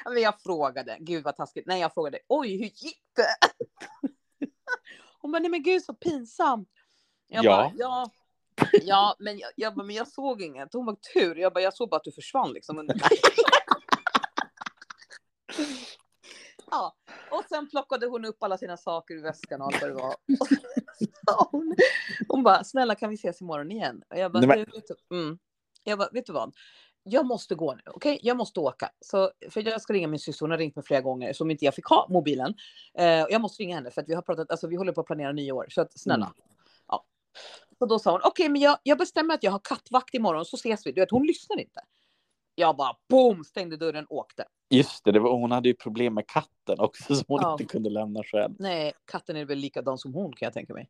Men jag frågade, gud vad taskigt. Nej, jag frågade, oj, hur gick det? [LAUGHS] Hon bara, nej men gud så pinsamt. Jag Ja. bara, ja. Ja, men jag, jag, bara, men jag såg inget. Hon bara, tur. Jag bara, jag såg bara att du försvann liksom. [LAUGHS] ja, och sen plockade hon upp alla sina saker ur väskan och allt vad det var. [LAUGHS] Och så sa hon, hon bara, snälla kan vi ses imorgon igen? Och jag bara, Nej, men- "Du, vet, du- mm. jag bara, vet du vad? Jag måste gå nu, okej? Jag måste åka. Så, för jag ska ringa min syster, hon har ringt mig flera gånger som inte jag fick ha mobilen. Eh, jag måste ringa henne för att vi har pratat, alltså vi håller på att planera nyår. Så att snälla. Mm. Så då sa hon, okej men jag, jag bestämmer att jag har kattvakt imorgon så ses vi. Du vet hon lyssnar inte. Jag bara boom, stängde dörren, åkte. Just det, det var, hon hade ju problem med katten också som hon Ja. inte kunde lämna själv. Nej, katten är väl likadan som hon kan jag tänka mig.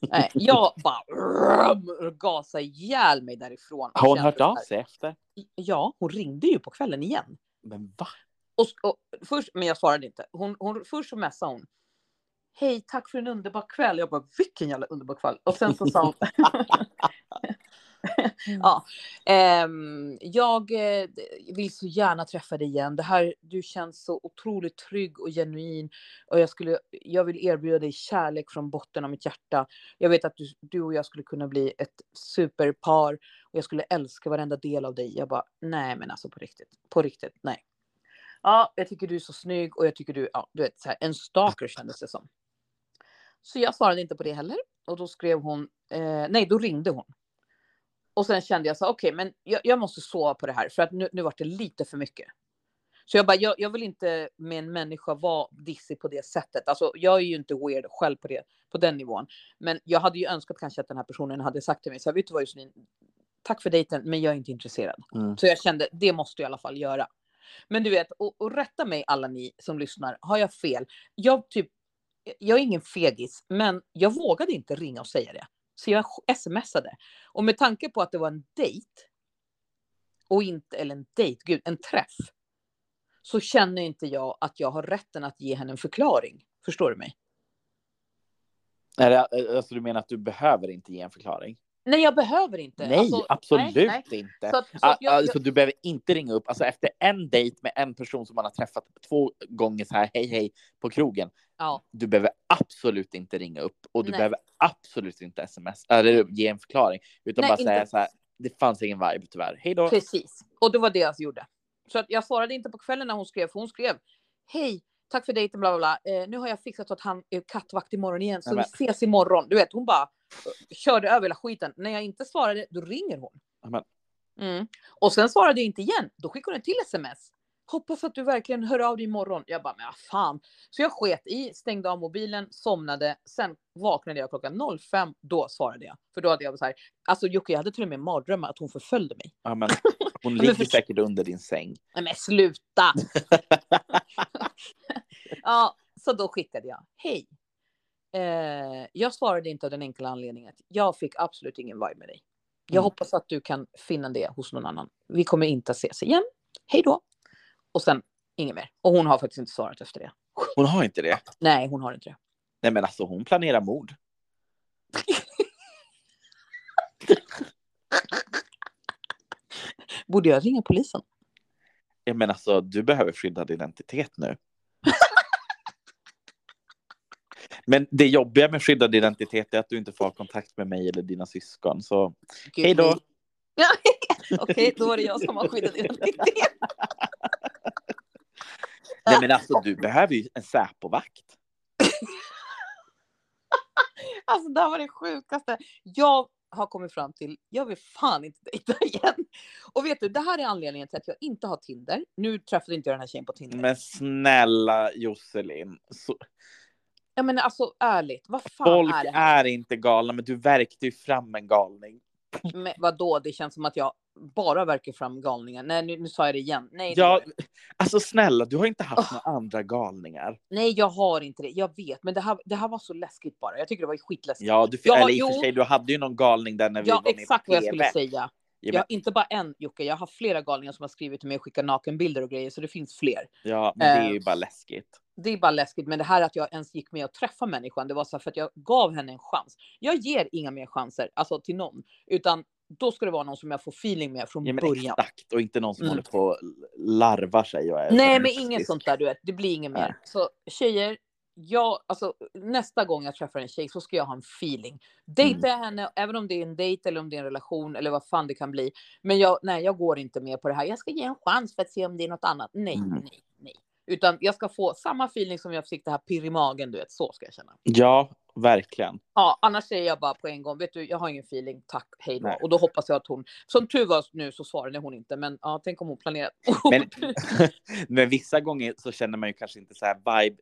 Nej, jag bara rum, gasa ihjäl mig därifrån. och Har hon hört av sig efter? Ja, hon ringde ju på kvällen igen. Men va? Och, och, först, men jag svarade inte. Hon, hon, först så messade hon. Hej, tack för en underbar kväll. Jag bara, vilken jävla underbar kväll. Och sen så sa hon. [LAUGHS] [LAUGHS] ja. Ehm, jag eh, vill så gärna träffa dig igen. Det här, du känns så otroligt trygg och genuin. Och jag, skulle, jag vill erbjuda dig kärlek från botten av mitt hjärta. Jag vet att du, du och jag skulle kunna bli ett superpar. Och jag skulle älska varenda del av dig. Jag bara, nej men alltså på riktigt. På riktigt, nej. Ja, jag tycker du är så snygg och jag tycker du, ja, du vet, så här, en stalker kändes det som. Så jag svarade inte på det heller. Och då skrev hon, eh, nej då ringde hon. Och sen kände jag så okej, okay, men jag, jag, måste sova på det här för att nu, nu var det lite för mycket. Så jag bara, jag, jag, vill inte med en människa vara dissig på det sättet. Alltså, jag är ju inte weird själv på, det, på den nivån. Men jag hade ju önskat kanske att den här personen hade sagt till mig, så här, vet du vad Josefin, tack för dejten, men jag är inte intresserad. Mm. Så jag kände, det måste jag i alla fall göra. Men du vet, och, och rätta mig alla ni som lyssnar, har jag fel? Jag typ, jag är ingen fegis, men jag vågade inte ringa och säga det. Så jag smsade. Och med tanke på att det var en dejt. Och inte, eller en dejt, gud, en träff. Så känner inte jag att jag har rätten att ge henne en förklaring. Förstår du mig? Nej, alltså du menar att du behöver inte ge en förklaring? Nej, jag behöver inte. Nej, alltså, absolut nej, nej. inte. Så, så jag, alltså, du behöver inte ringa upp. Alltså, efter en dejt med en person som man har träffat två gånger så här, hej, hej, på krogen. Ja. Du behöver absolut inte ringa upp och du nej. behöver absolut inte sms eller ge en förklaring, utan bara säga så här. Det fanns ingen vibe tyvärr. Hej då. Precis, och det var det jag gjorde. Så att jag svarade inte på kvällen när hon skrev, för hon skrev hej, tack för dejten, bla bla bla. Eh, nu har jag fixat så att han är kattvakt imorgon igen, så vi ses imorgon. Du vet, hon bara körde över hela skiten. När jag inte svarade, då ringer hon. Mm. Och sen svarade jag inte igen. Då skickade hon en till sms. Hoppas att du verkligen hör av dig imorgon. Jag bara, men fan. Så jag sket i, stängde av mobilen, somnade. Sen vaknade jag klockan 05. Då svarade jag. För då hade jag så här, alltså Jocke, jag hade till och med mardrömmar att hon förföljde mig. Ja, men [LAUGHS] hon ligger för... säkert under din säng. Nej, men sluta! [LAUGHS] ja, så då skickade jag, hej. Eh, jag svarade inte av den enkla anledningen att jag fick absolut ingen vibe med dig. Jag mm. hoppas att du kan finna det hos någon annan. Vi kommer inte att ses igen. Hej då. Och sen inget mer. Och hon har faktiskt inte svarat efter det. Hon har inte det? Nej, hon har inte det. Nej, men alltså hon planerar mord. [LAUGHS] Borde jag ringa polisen? Ja, men alltså, du behöver skyddad identitet nu. Men det jobbiga med skyddad identitet är att du inte får ha kontakt med mig eller dina syskon. Så Gud, hej då. [LAUGHS] Okej, okay, då är det jag som har skyddad identitet. Nej men alltså du behöver ju en Säpovakt. [LAUGHS] alltså det här var det sjukaste. Jag har kommit fram till, jag vill fan inte dejta igen. Och vet du, det här är anledningen till att jag inte har Tinder. Nu träffade inte jag den här tjejen på Tinder. Men snälla Josselin. Så... Ja men alltså ärligt, vad fan Folk är det här? är inte galna, men du verkte ju fram en galning. Men vadå, det känns som att jag bara verkar fram galningar. Nej, nu, nu sa jag det igen. Nej, ja, alltså snälla, du har inte haft oh. några andra galningar. Nej, jag har inte det. Jag vet, men det här, det här var så läskigt bara. Jag tycker det var skitläskigt. Ja, du, ja, eller i och för sig, du hade ju någon galning där när vi ja, var med exakt vad jag skulle säga. Jag har inte bara en Jocke, jag har flera galningar som har skrivit till mig och skickat nakenbilder och grejer, så det finns fler. Ja, men det är ju uh, bara läskigt. Det är bara läskigt, men det här att jag ens gick med och träffa människan, det var så för att jag gav henne en chans. Jag ger inga mer chanser, alltså till någon, utan då ska det vara någon som jag får feeling med från ja, början. Exakt, och inte någon som mm. håller på och larvar sig. Och är Nej, men inget sånt där, du vet. Det blir inget mer. Så tjejer, jag, alltså, nästa gång jag träffar en tjej så ska jag ha en feeling. Dejtar jag mm. henne, även om det är en dejt eller om det är en relation eller vad fan det kan bli. Men jag, nej, jag går inte med på det här. Jag ska ge en chans för att se om det är något annat. Nej, mm. nej, nej. Utan jag ska få samma feeling som jag fick det här pirr i magen, du vet. Så ska jag känna. Ja, verkligen. Ja, annars säger jag bara på en gång, vet du, jag har ingen feeling, tack, hej då. Nej. Och då hoppas jag att hon, som tur var nu så svarade hon inte, men ja, tänk om hon planerat. Men, [LAUGHS] [LAUGHS] men vissa gånger så känner man ju kanske inte så här vibe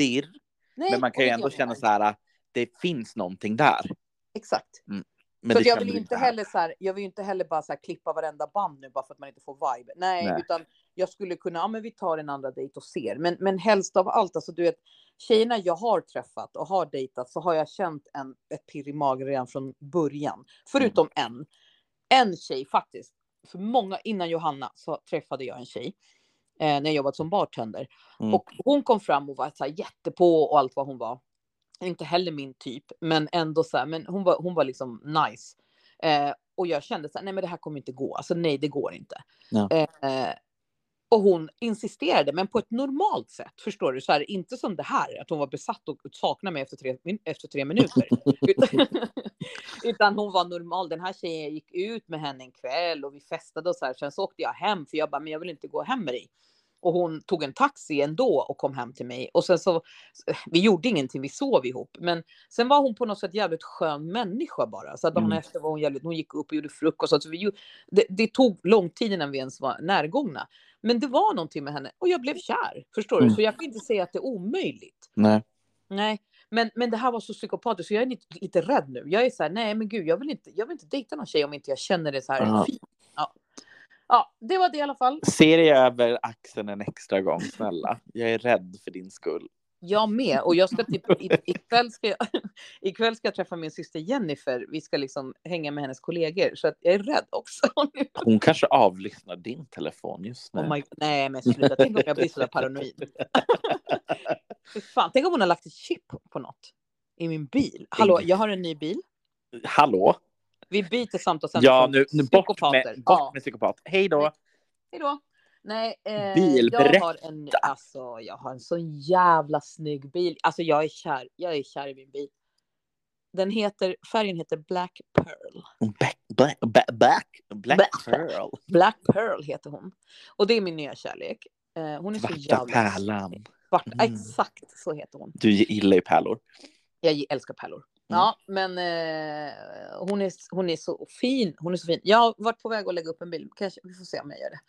dirr, Nej, men man kan ju ändå känna så här, det finns någonting där. Exakt. Mm. Men så jag vill inte heller så här, jag vill inte heller bara så här klippa varenda band nu bara för att man inte får vibe. Nej, Nej. utan jag skulle kunna, ja men vi tar en andra dejt och ser. Men, men helst av allt, alltså du vet, tjejerna jag har träffat och har dejtat så har jag känt en, ett pirr i magen redan från början. Förutom mm. en. En tjej faktiskt. För många, innan Johanna så träffade jag en tjej. Eh, när jag jobbade som bartender. Mm. Och hon kom fram och var så här jättepå och allt vad hon var. Inte heller min typ, men ändå så här, men hon var, hon var liksom nice. Eh, och jag kände så här, nej men det här kommer inte gå. Alltså nej, det går inte. Ja. Eh, och hon insisterade, men på ett normalt sätt. Förstår du? Så här, inte som det här, att hon var besatt och saknade mig efter tre, efter tre minuter. utan, [LAUGHS] utan hon var normal. Den här tjejen gick ut med henne en kväll och vi festade och så här. Sen så åkte jag hem för jag bara, men jag vill inte gå hem med dig. Och hon tog en taxi ändå och kom hem till mig. Och sen så, vi gjorde ingenting, vi sov ihop. Men sen var hon på något sätt jävligt skön människa bara. Så dagen Mm. efter var hon jävligt, hon gick upp och gjorde frukost. Alltså vi, det, det tog lång tid innan vi ens var närgångna. Men det var någonting med henne och jag blev kär. Förstår du? Mm. Så jag kan inte säga att det är omöjligt. Nej. Nej, men, men det här var så psykopatiskt så jag är lite, lite rädd nu. Jag är så här, nej men gud, jag vill inte, jag vill inte dejta någon tjej om inte jag känner det så här fint. Ja. det var det i alla fall. Se dig över axeln en extra gång, snälla. Jag är rädd för din skull. Jag med. Och jag ska typ, i, ikväll, ska jag, [LAUGHS] ikväll ska jag träffa min syster Jennifer. Vi ska liksom hänga med hennes kollegor. Så att jag är rädd också. [LAUGHS] Hon kanske avlyssnar din telefon just nu. Oh my, nej men sluta, tänk om jag blir sådär paranoid. [LAUGHS] Fy Fan, tänk om hon har lagt ett chip på något i min bil. Hallå, jag har en ny bil. Hallå? Vi byter samtal Ja, nu, nu bort, med, bort Ja. med psykopat. Hej då. Hej då. Nej, eh, Bil, jag berätta. har en, alltså jag har en så jävla snygg bil. Alltså jag är kär, jag är kär i min bil. Den heter, färgen heter Black Pearl. Black, back, back, black Back. pearl. Black Pearl heter hon. Och det är min nya kärlek. Eh, hon är så Svarta jävla pärlan. svart. Mm. Exakt så heter hon. Du gillar ju pärlor. Jag älskar pärlor. Mm. Ja, men eh, hon, är, hon är så fin. Hon är så fin. Jag har varit på väg att lägga upp en bild. Kanske, vi får se om jag gör det.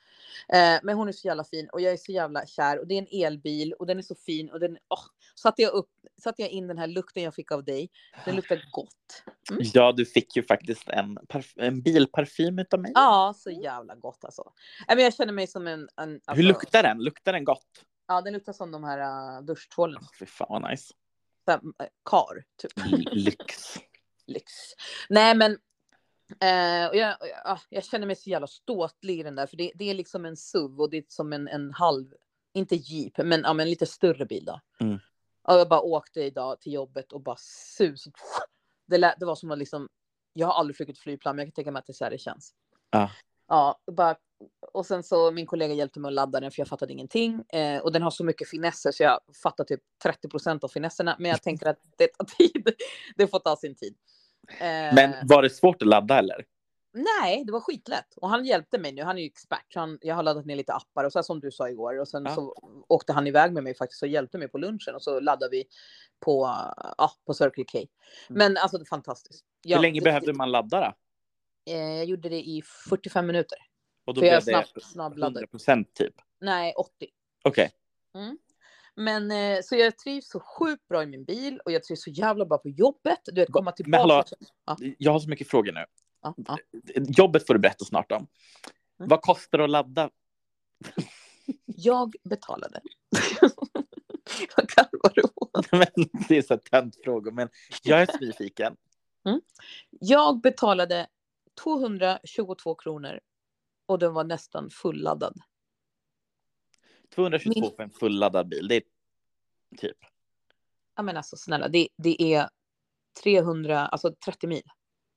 Eh, men hon är så jävla fin och jag är så jävla kär. Och det är en elbil och den är så fin. Och den, oh, satte, jag upp, satte jag in den här lukten jag fick av dig. Den luktar gott. Mm. Ja, du fick ju faktiskt en, en bilparfym utav mig. Ja, så jävla gott alltså. Nej, men jag känner mig som en... en alltså, Hur luktar den? Luktar den gott? Ja, den luktar som de här uh, duschtvålen. Oh, fy fan vad nice. Så här, eh, Kar, typ. Lyx. [LAUGHS] lyx. Nej men eh, och jag, jag, ah, jag känner mig så jävla ståtlig i den där för det, det är liksom en SUV och det är som en, en halv, inte jeep men, ja, men lite större bil då. Mm. Och jag bara åkte idag till jobbet och bara sus. Det, lät, det var som att liksom, jag har aldrig flugit flygplan men jag kan tänka mig att det är så här det känns. Ja. Ja, och bara, och sen så min kollega hjälpte mig att ladda den för jag fattade ingenting. Eh, och den har så mycket finesser så jag fattar typ 30% av finesserna. Men jag tänker att [LAUGHS] det tar tid. Det får ta sin tid. Eh, Men var det svårt att ladda eller? Nej, det var skitlätt. Och han hjälpte mig nu. Han är ju expert. Han, jag har laddat ner lite appar och så här som du sa igår. Och sen Ja. så åkte han iväg med mig faktiskt och hjälpte mig på lunchen. Och så laddade vi på, ja, på Circle K. Men alltså det är fantastiskt. Mm. Hur länge behövde man ladda då? Eh, jag gjorde det i 45 minuter. Och då För jag blev det snabb, snabbladdade. 100 procent typ? Nej, 80. Okej. Men eh, så jag trivs så sjukt bra i min bil och jag trivs så jävla bra på jobbet. Du vet, komma tillbaka. hallå? Ja, Jag har så mycket frågor nu. ja, ja. Jobbet får du berätta snart om. Mm. Vad kostar det att ladda? [LAUGHS] Jag betalade. Vad garvar du åt? Men det är så töntfrågor, men jag är så nyfiken. Jag betalade 222 kronor och den var nästan fulladdad. 222 Min- för en fulladdad bil, det är typ. Ja men alltså snälla, det, det är 300, alltså 30 mil.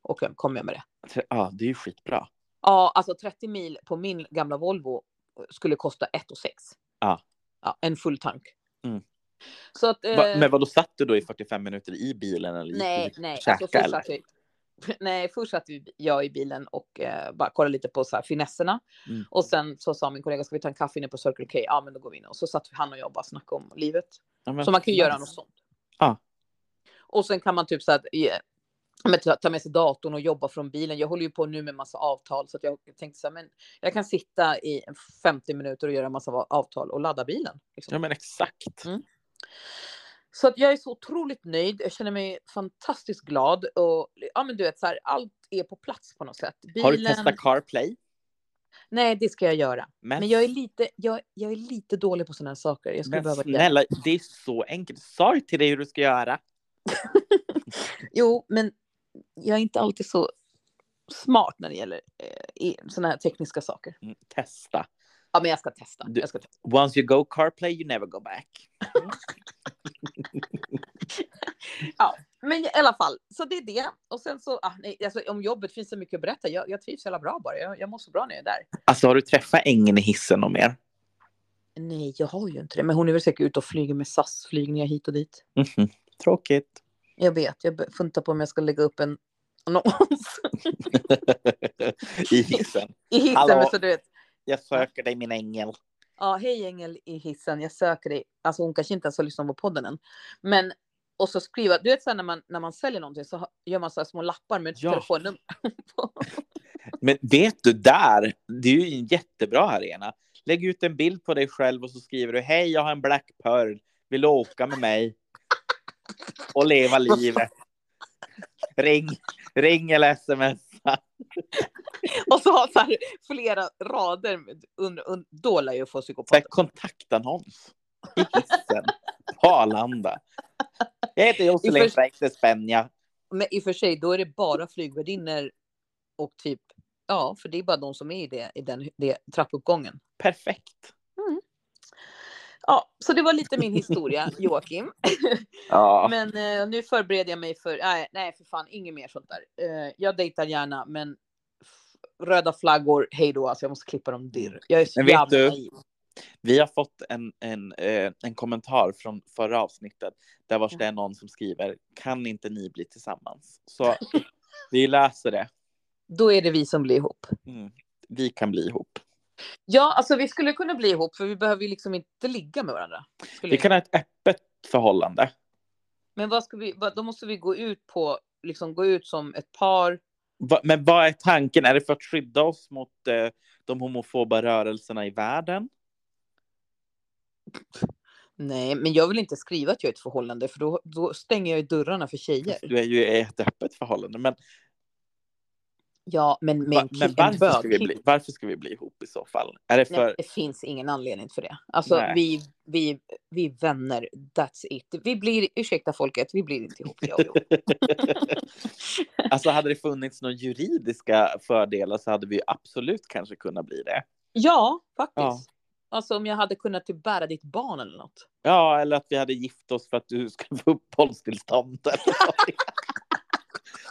Och kom jag med det. Ja, det är ju skitbra. Ja, alltså 30 mil på min gamla Volvo skulle kosta 1 6. Ja. Ja, en full tank. Mm. Så att... Va, eh, men vad då satt du då i 45 minuter i bilen eller Nej, nej. käka, Alltså, först eller? [LAUGHS] nej, först satt jag i bilen och eh, bara kollade lite på så här finesserna. Mm. Och sen så sa min kollega, ska vi ta en kaffe inne på Circle K? Ja, men då går vi in. Och så satt han och jag och bara snackade om livet. Ja, Så man kan ju göra något sånt. Ja. Och sen kan man typ så att eh, men ta- med sig datorn och jobba från bilen. Jag håller ju på nu med massa avtal så att jag tänkte så här, men jag kan sitta i 50 minuter och göra massa avtal och ladda bilen. Liksom. Ja, men exakt. Mm. Så att jag är så otroligt nöjd. Jag känner mig fantastiskt glad och ja, men du vet så här, allt är på plats på något sätt. Bilen... Har du testat CarPlay? Nej, det ska jag göra. Men, Men jag är lite, jag, jag är lite dålig på sådana här saker. Jag skulle men behöva snälla, det är så enkelt. Sa jag till dig hur du ska göra? [LAUGHS] Jo, men jag är inte alltid så smart när det gäller eh, sådana här tekniska saker. Mm, testa. Ja, men jag ska testa. Du- Jag ska testa. Once you go CarPlay, you never go back. [LAUGHS] [LAUGHS] Men i alla fall, så det är det. Och sen så, ah, nej, alltså, om jobbet finns det mycket att berätta. Jag, jag trivs hela bra bara. Jag, jag mår så bra när jag är där. Alltså har du träffat ängeln i hissen och mer? Nej, jag har ju inte det. Men hon är väl säkert ute och flyger med SAS-flygningar hit och dit. Mhm. Tråkigt. Jag vet, jag funtar på om jag ska lägga upp en annons [LAUGHS] I hissen. [LAUGHS] i hissen. Hallå? Så du vet, Jag söker dig min ängel. Ja, hej ängel i hissen, jag söker dig. Alltså hon kanske inte ens har lyssnat på podden än. Men, och så skriva, du vet så här, när man, när man säljer någonting så gör man så här små lappar med Ja. telefonnummer. [LAUGHS] Men vet du, där, det är ju en jättebra arena. Lägg ut en bild på dig själv och så skriver du hej, jag har en Black Pearl, vill du åka med mig? Och leva [LAUGHS] livet. Ring, ring eller [LAUGHS] och så har så här flera rader. Und, und, då lär jag få psykopat. kontaktannons i hissen på Arlanda. Jag heter Josselin Freites Benja. Men i och för sig, då är det bara flygvärdinnor och typ, ja, för det är bara de som är i, det, i den det, trappuppgången. Perfekt. Ja, så det var lite min historia, Joakim. [LAUGHS] Ja. Men eh, nu förbereder jag mig för, nej, nej för fan, inget mer sånt där. Eh, jag dejtar gärna, men röda flaggor, hej då, alltså jag måste klippa dem dirr. Jag är så Men vet jävla du- naiv. Vi har fått en, en, eh, en kommentar från förra avsnittet där vars det är någon som skriver kan inte ni bli tillsammans? Så [LAUGHS] vi läser det. Då är det vi som blir ihop. Mm. Vi kan bli ihop. Ja, alltså vi skulle kunna bli ihop, för vi behöver ju liksom inte ligga med varandra. Skulle Vi kan ha ett öppet förhållande. Men vad ska vi, vad, då måste vi gå ut på, liksom gå ut som ett par. Va, men vad är tanken? Är det för att skydda oss mot eh, de homofoba rörelserna i världen? Nej, men jag vill inte skriva att jag är ett förhållande, för då, då stänger jag ju dörrarna för tjejer. Du är ju i ett öppet förhållande. Men, Ja, men va, men en varför, ska vi bli, varför ska vi bli ihop i så fall? Är det för... Nej, det finns ingen anledning för det. Alltså, Nej. vi, vi, vi är vänner, that's it. Vi blir, ursäkta folket, vi blir inte ihop, jag och Johan. alltså hade det funnits några juridiska fördelar så hade vi absolut kanske kunnat bli det. Ja, faktiskt. Ja. Alltså om jag hade kunnat typ bära ditt barn eller något. Ja, eller att vi hade gift oss för att du skulle få uppehållstillstånd. eller. [LAUGHS]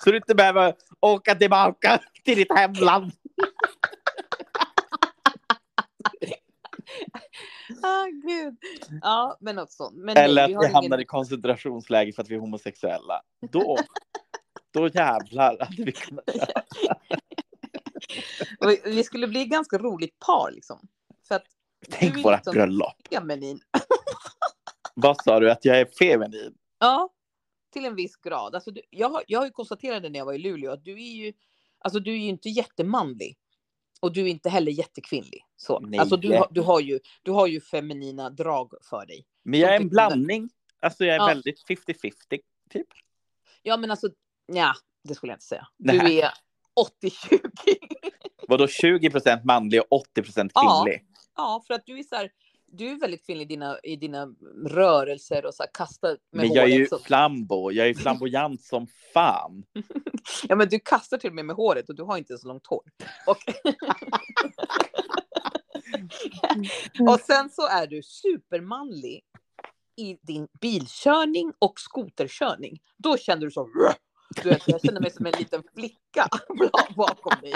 så du inte behöver åka tillbaka till ditt hemland. [LAUGHS] Ah, gud. Ja, men något sånt. Men Eller nej, att vi vi har hamnar ingen... i koncentrationsläger för att vi är homosexuella. Då, då jävlar hade vi kunnat vi, [LAUGHS] vi skulle bli ett ganska roligt par liksom. För att Tänk Du är våra liksom- bröllop. feminin. Vad sa du? Att jag är feminin? Ja, till en viss grad. Alltså, du, jag, har, jag har ju konstaterat det när jag var i Luleå att du är ju, alltså, du är ju inte jättemanlig. Och du är inte heller jättekvinnlig. Så. Nej. Alltså, du, har, du, har ju, du har ju feminina drag för dig. Men jag är en blandning. Alltså jag är Ja. väldigt 50-50 typ. Ja, men alltså, ja, det skulle jag inte säga. Du Nej. är 80-20. Vadå 20% manlig och 80 Ja. kvinnlig? ja, för att du är så här, du är väldigt kvinnlig i dina, i dina rörelser och så här, kastar med Men jag är ju håret. Så, flambo. Jag är flamboyant [LAUGHS] som fan. [LAUGHS] ja, men du kastar till och med med håret och du har inte så långt hår. Och, [LAUGHS] och sen så är du supermanlig i din bilkörning och skoterkörning. Då känner du så. Du vet, jag känner mig som en liten flicka [LAUGHS] bakom dig.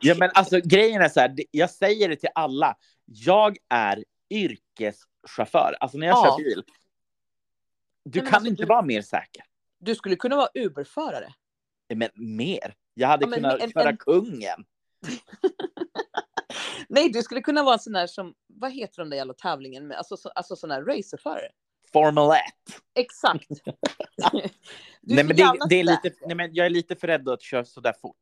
Ja, men alltså grejen är så här. Jag säger det till alla. Jag är yrkeschaufför. Alltså när jag Ja. kör bil. Du Nej, kan alltså, inte du- vara mer säker. Du skulle kunna vara Uberförare. Men mer. Jag hade Ja, men kunnat en- köra en- kungen. [LAUGHS] Nej, du skulle kunna vara en sån där som, vad heter den där jävla tävlingen med, alltså, så, alltså sån här racerförare. Formel 1. Exakt. [LAUGHS] Nej, men det, det är lite, nej, men jag är lite för rädd att köra så där fort.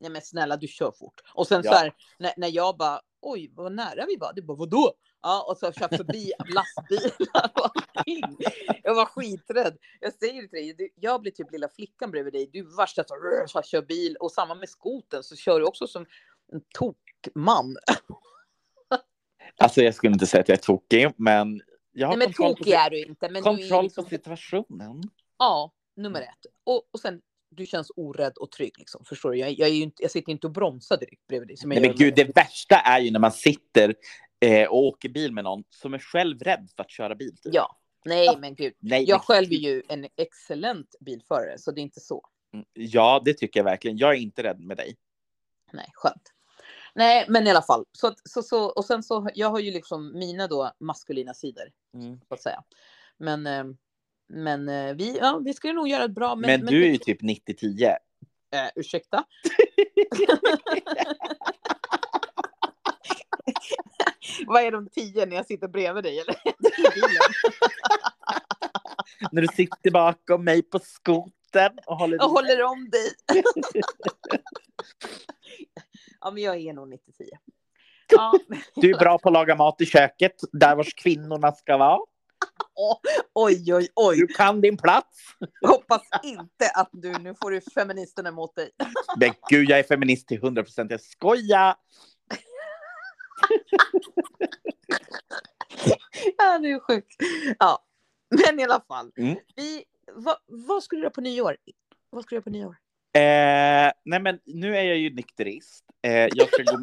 Nej men snälla, du kör fort. Och sen Ja. så här, när, när jag bara, oj vad nära vi var. Du bara, vadå? Ja, och så kör förbi [LAUGHS] lastbilar och allting. Jag var skiträdd. Jag säger det till dig, du- jag blir typ lilla flickan bredvid dig. Du är värsta så, här, kör bil och samma med skoten så kör du också som en tokman. Alltså jag skulle inte säga att jag är tokig, men jag har Nej men tokig är du inte. Men du kontroll liksom, på situationen. Ja, nummer ett. Och, och sen, du känns orädd och trygg liksom. Förstår du? Jag, jag, är inte, jag sitter inte och bromsar direkt bredvid dig. Nej, men gud, det värsta är ju när man sitter eh, och åker bil med någon som är själv rädd för att köra bil. Typ. Ja, Nej, men gud. Nej, Jag men- själv är ju en excellent bilförare, så det är inte så. Mm, Ja, det tycker jag verkligen. Jag är inte rädd med dig. Nej, skönt. Nej, men i alla fall. Så, så, så, och sen så, jag har ju liksom mina då maskulina sidor, så att säga. Men, eh, men eh, vi, ja, vi skulle nog göra ett bra... Men, du är ju typ 90-10. Eh, ursäkta? [LAUGHS] Vad är de tio när jag sitter bredvid dig? Eller? [LAUGHS] När du sitter bakom mig på skoten och håller... Jag håller om dig. [LAUGHS] ja, men jag är nog 90-10. Ja, [LAUGHS] Du är bra på att laga mat i köket, där vars kvinnorna ska vara. oj, oj, oj. Du kan din plats. Hoppas inte att du, nu får du feministerna emot dig. [LAUGHS] Men gud, jag är feminist till 100 procent. Jag skojar! [LAUGHS] Ja, det är sjukt. Ja, men i alla fall. Mm. Vi, vad, vad skulle du göra på nyår? Vad skulle du göra på nyår? Eh, nej, men nu är jag ju nykterist. Eh, jag, ska gå,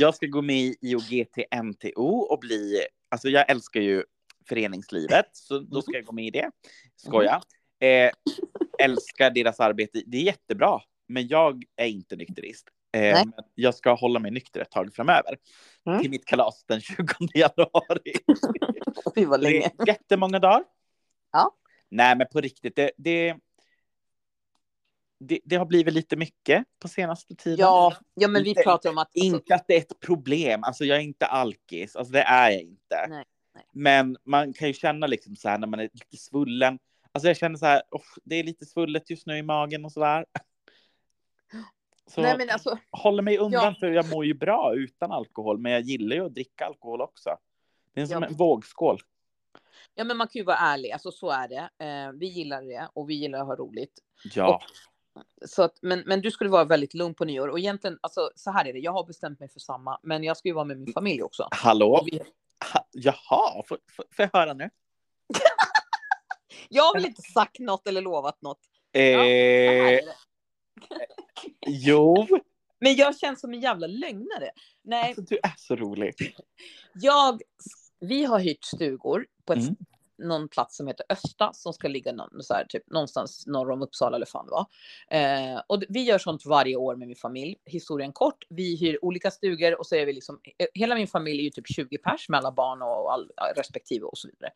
jag ska gå med i IOGT NTO och bli... Alltså, jag älskar ju föreningslivet, så då ska jag gå med i det. Skoja. Eh, älskar deras arbete. Det är jättebra, men jag är inte nykterist. Eh, jag ska hålla mig nykter ett tag framöver. Mm. Till mitt kalas den 20 [LAUGHS] januari. Fy vad Det länge. är jättemånga dagar. Ja. Nej, men på riktigt, det, det, det, det har blivit lite mycket på senaste tiden. Ja, ja, men vi Inte- pratar om att... Alltså, Inte att det är ett problem. Alltså, jag är inte alkis. Alltså, det är jag inte. Nej, nej. Men man kan ju känna liksom så här när man är lite svullen. Alltså, jag känner så här, "Åh, det är lite svullet just nu i magen och så där. [LAUGHS] Så nej, men alltså, håller mig undan Ja. för jag mår ju bra utan alkohol. Men jag gillar ju att dricka alkohol också. Det är som Ja. en vågskål. ja, men man kan ju vara ärlig. Alltså, så är det. Eh, vi gillar det och vi gillar att ha roligt. Ja. Så att, men, men du skulle vara väldigt lugn på nyår. Och egentligen, alltså, så här är det. Jag har bestämt mig för samma. Men jag ska ju vara med min familj också. Hallå? Vi, Ha, jaha, får, får, får jag höra nu? jag har väl inte sagt något eller lovat något. Eh, är det. jo, Men jag känns som en jävla lögnare. Nej, alltså, du är så rolig. jag, vi har hyrt stugor på ett, Mm. Någon plats som heter Östa som ska ligga någon, så här, typ, någonstans norr om Uppsala eller fan var. Eh, och vi gör sånt varje år med min familj. Historien kort. Vi hyr olika stugor och så är vi liksom, eh, hela min familj är ju typ 20 pers med alla barn och all, respektive och så vidare.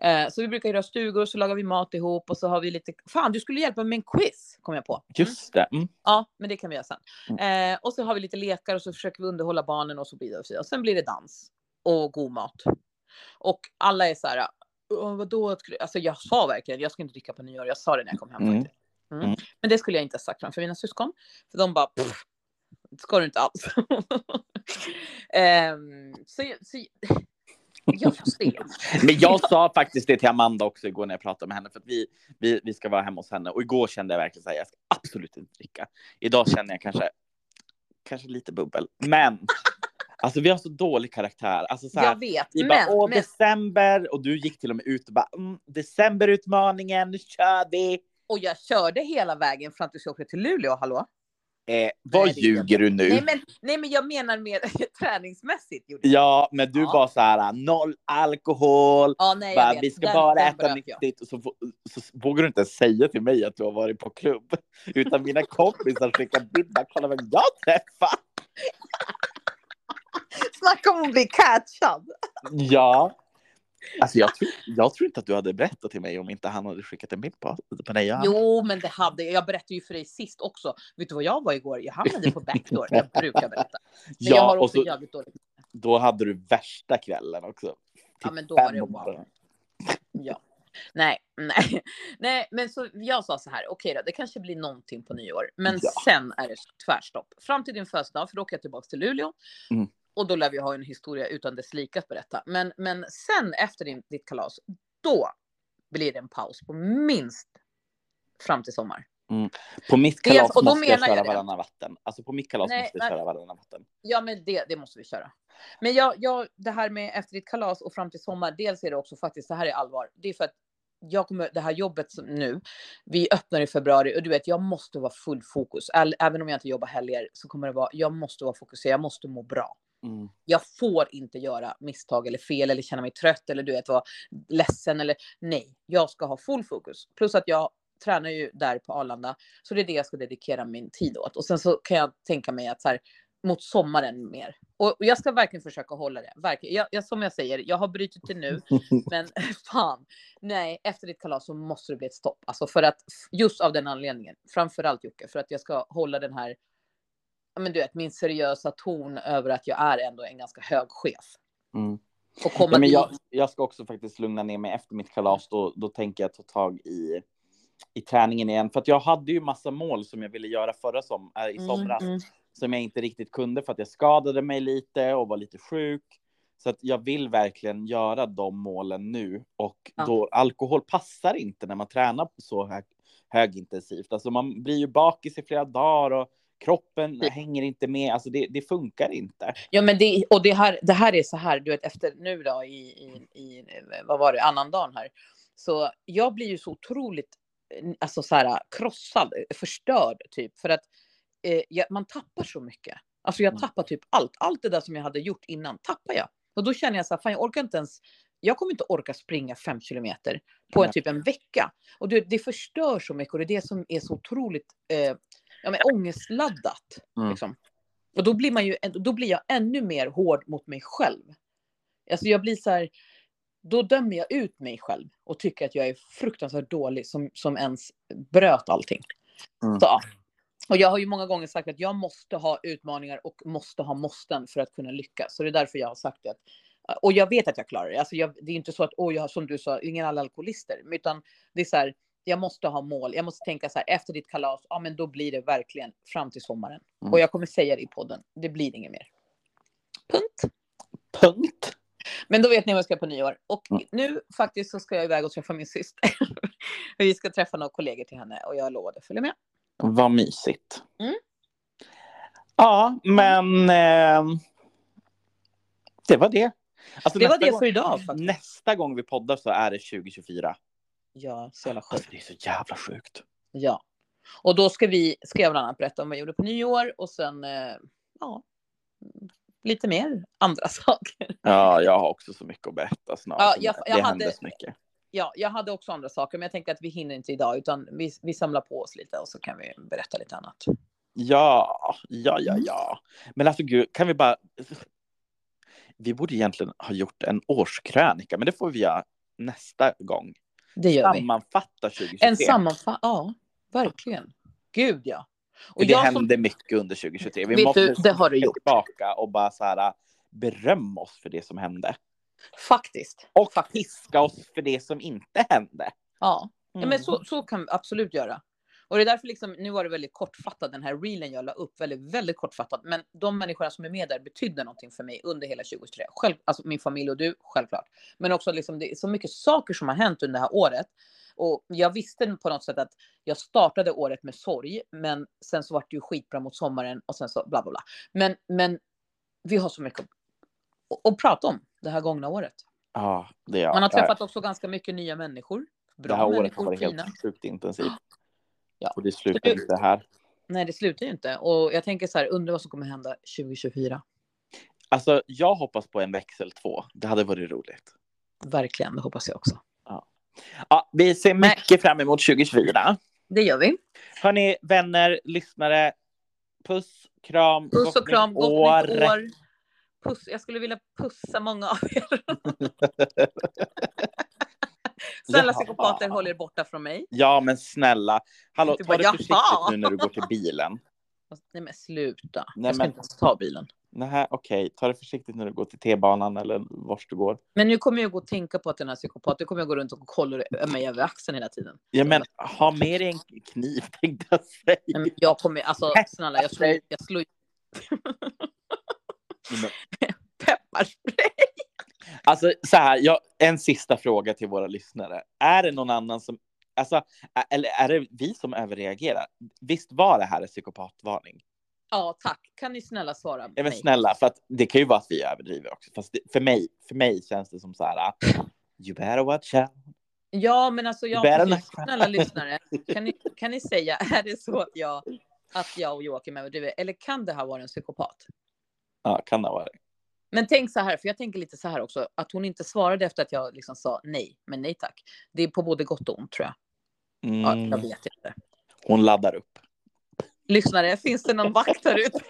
Eh, så vi brukar göra stugor så lagar vi mat ihop och så har vi lite, fan du skulle hjälpa mig med en quiz kom jag på. Mm. Just det. Mm. Ja, men det kan vi göra sen. Eh, och så har vi lite lekar och så försöker vi underhålla barnen och så vidare. Och så vidare. Och sen blir det dans och god mat. Och alla är så här, "Åh, vadå? Alltså jag sa verkligen, jag ska inte dricka på nyår. Jag sa det när jag kom hem Mm. faktiskt. Mm. Mm. Men det skulle jag inte ha sagt framför mina syskon. För de bara, "Pff, det ska du inte alls. [LAUGHS] Ehm, så, så jag [LAUGHS] får se. Men jag sa faktiskt det till Amanda också igår när jag pratade med henne för att vi, vi, vi ska vara hemma hos henne och igår kände jag verkligen så här, jag ska absolut inte dricka. Idag känner jag kanske, kanske lite bubbel, men alltså vi har så dålig karaktär. Alltså så här, Jag vet, vi bara, men, åh men december och du gick till och med ut och bara, mm, decemberutmaningen, nu kör vi. och jag körde hela vägen fram tills jag åkte till Luleå, hallå? Eh, vad Nej, ljuger du nu? Nej men, nej, men jag menar mer [LAUGHS] träningsmässigt. Ja, men du Ja. var så här, noll alkohol, Ja, nej, bara, vi ska Den- bara den äta nyttigt och så, så vågar du inte säga till mig att du har varit på klubb. Utan mina kompisar skickar bilder, kolla vem jag träffar. [LAUGHS] Snacka om att bli catchad. Ja. Alltså jag tror, jag tror inte att du hade berättat till mig om inte han hade skickat en bild på, på dig. Jo, men det hade jag. Jag berättade ju för dig sist också. Vet du vad jag var igår? Jag hamnade på backdoor. Jag brukar berätta. Men jag har Ja, och också så, jävligt dåligt. då hade du värsta kvällen också. Ja, men då var det wow. Ja. Nej, nej, nej, men så jag sa så här. Okej då, det kanske blir någonting på nyår, men Ja. sen är det tvärstopp. Fram till din födelsedag, för då åker jag tillbaka till Luleå. Mm. Och då lär vi ha en historia utan dess like att berätta. Men, men sen efter din, ditt kalas, då blir det en paus på minst fram till sommar. På mitt kalas och då måste jag köra varannan vatten. Alltså på mitt kalas Nej, måste jag nej. köra varannan vatten. Ja, men det, det måste vi köra. Men jag, jag, det här med efter ditt kalas och fram till sommar, dels är det också faktiskt, det här är allvar. Det är för att jag kommer, det här jobbet som nu, vi öppnar i februari och du vet, jag måste vara full fokus. Även om jag inte jobbar helger så kommer det vara, jag måste vara fokuserad, jag måste må bra. Mm. Jag får inte göra misstag eller fel eller känna mig trött eller du vet vara ledsen eller nej. Jag ska ha full fokus. Plus att jag tränar ju där på Arlanda. Så det är det jag ska dedikera min tid åt. Och sen så kan jag tänka mig att så här, mot sommaren mer. Och, jag ska verkligen försöka hålla det. Verkligen. Jag, jag, som jag säger, jag har brutit det nu. [LAUGHS] men [LAUGHS] fan, nej, efter ditt kalas så måste det bli ett stopp. Alltså för att, just av den anledningen. Framförallt Jocke, för att jag ska hålla den här, men du vet, min seriösa ton över att jag är ändå en ganska hög chef. Mm. Och komma Ja, men jag, jag ska också faktiskt lugna ner mig efter mitt kalas. Då, då tänker jag ta tag i, i träningen igen. För att jag hade ju massa mål som jag ville göra förra som, äh, i somras. Mm, mm. Som jag inte riktigt kunde för att jag skadade mig lite och var lite sjuk. Så att jag vill verkligen göra de målen nu. Och Ja. då alkohol passar inte när man tränar så hög, högintensivt. Alltså man blir ju bakis i flera dagar och kroppen hänger inte med. Alltså det, det funkar inte. Ja, men det, och det här, det här är så här, du vet efter nu då i, i, i vad var det, annandagen här. Så jag blir ju så otroligt, eh, alltså så här krossad, förstörd typ. För att eh, jag, man tappar så mycket. Alltså jag Mm. tappar typ allt. Allt det där som jag hade gjort innan tappar jag. Och då känner jag så här, fan jag orkar inte ens, jag kommer inte orka springa fem kilometer på en typ en vecka. Och det, det förstör så mycket och det är det som är så otroligt eh, ja, men ångestladdat. Mm. Liksom. Och då blir, man ju, då blir jag ännu mer hård mot mig själv. Alltså jag blir så här, då dömer jag ut mig själv och tycker att jag är fruktansvärt dålig som, som ens bröt allting. Mm. Så, och jag har ju många gånger sagt att jag måste ha utmaningar och måste ha måsten för att kunna lyckas. Så det är därför jag har sagt det. Och jag vet att jag klarar det. Alltså jag, det är inte så att, åh, jag har, som du sa, ingen alla alkoholister. Utan det är så här, jag måste ha mål. Jag måste tänka så här, efter ditt kalas, ja men då blir det verkligen fram till sommaren. Mm. Och jag kommer säga det i podden, det blir inget mer. Punkt. Punkt. Men då vet ni vad jag ska på nyår. Och Mm. nu faktiskt så ska jag iväg och träffa min syster. [LAUGHS] Vi ska träffa några kollegor till henne och jag lovade följa med. Vad mysigt. Mm. Ja, men eh, det var det. Alltså, Det var det gång- för idag faktiskt. Nästa gång vi poddar så är det 2024. Ja, så jävla Alltså, sjukt. det är så jävla sjukt. Ja. Och då ska vi, ska jag bland annat berätta om vad jag gjorde på nyår och sen, eh, ja, lite mer andra [LAUGHS] saker. Ja, jag har också så mycket att berätta snart. Ja, jag- jag det hade- händer så mycket. Ja, jag hade också andra saker, men jag tänker att vi hinner inte idag, utan vi, vi samlar på oss lite och så kan vi berätta lite annat. Ja, ja, ja, Mm. ja. Men alltså gud, kan vi bara... Vi borde egentligen ha gjort en årskrönika, men det får vi göra nästa gång. Det gör. Sammanfatta 2023. En sammanfattning, ja, verkligen. Gud ja. Och det jag som, hände mycket under 2023. Vi måste du, det har du gjort. tillbaka och bara så här, berömma oss för det som hände. Faktiskt. Och Faktiskt. piska oss för det som inte hände. Ja, ja Mm. men så, så kan vi absolut göra. Och det är därför liksom, nu var det väldigt kortfattat, den här reelen jag la upp, väldigt, väldigt kortfattat. Men de människorna som är med där betydde någonting för mig under hela 2023. Själv, alltså min familj och du, självklart. Men också liksom, det är så mycket saker som har hänt under det här året. Och jag visste på något sätt att jag startade året med sorg, men sen så var det ju skitbra mot sommaren och sen så bla bla bla. Men, men vi har så mycket att, prata om det här gångna året. Ja, det är Man har det träffat också ganska mycket nya människor. Det Bra här året har varit helt sjukt intensivt. Ja. Och det slutar du- inte här. Nej, det slutar ju inte. Och jag tänker så här, undrar vad som kommer hända 2024. Alltså, jag hoppas på en växel två. Det hade varit roligt. Verkligen, det hoppas jag också. Ja, vi ser mycket fram emot 2024. Det gör vi. Hörni, vänner, lyssnare. Puss, kram, Puss och kram, gott nytt år. Puss, jag skulle vilja pussa många av er. [LAUGHS] Snälla Jaha. psykopater, håll er borta från mig. Ja, men snälla. Hallå, ta bara, det försiktigt nu när du går till bilen. Nej men sluta. Nej, jag ska men- inte ens ta bilen. Nej, okej. Ta det försiktigt när du går till T-banan eller vart du går. Men nu kommer jag gå och tänka på att den här psykopaten kommer jag gå runt och kolla mig över axeln hela tiden. Ja, men ha med dig en kniv [LAUGHS] tänkte jag säga. Nej, men jag kommer, alltså snälla, jag slår, jag slår [LAUGHS] pepparspray. Alltså så här, jag, en sista fråga till våra lyssnare. Är det någon annan som, alltså, eller är det vi som överreagerar? Visst var det här en psykopatvarning? Ja, tack. Kan ni snälla svara Ja, men snälla, för att det kan ju vara att vi överdriver också. Fast det, för, mig, för mig känns det som så här, you better watch out. Ja, men alltså jag, precis, snälla lyssnare, kan ni, kan ni säga, är det så att jag, att jag och Joakim överdriver? Eller kan det här vara en psykopat? Ja, kan det vara det? Men tänk så här, för jag tänker lite så här också, att hon inte svarade efter att jag liksom sa nej, men nej tack. Det är på både gott och ont tror jag. Ja, Mm. jag vet inte. Hon laddar upp. Lyssnare, finns det någon vakt här ute?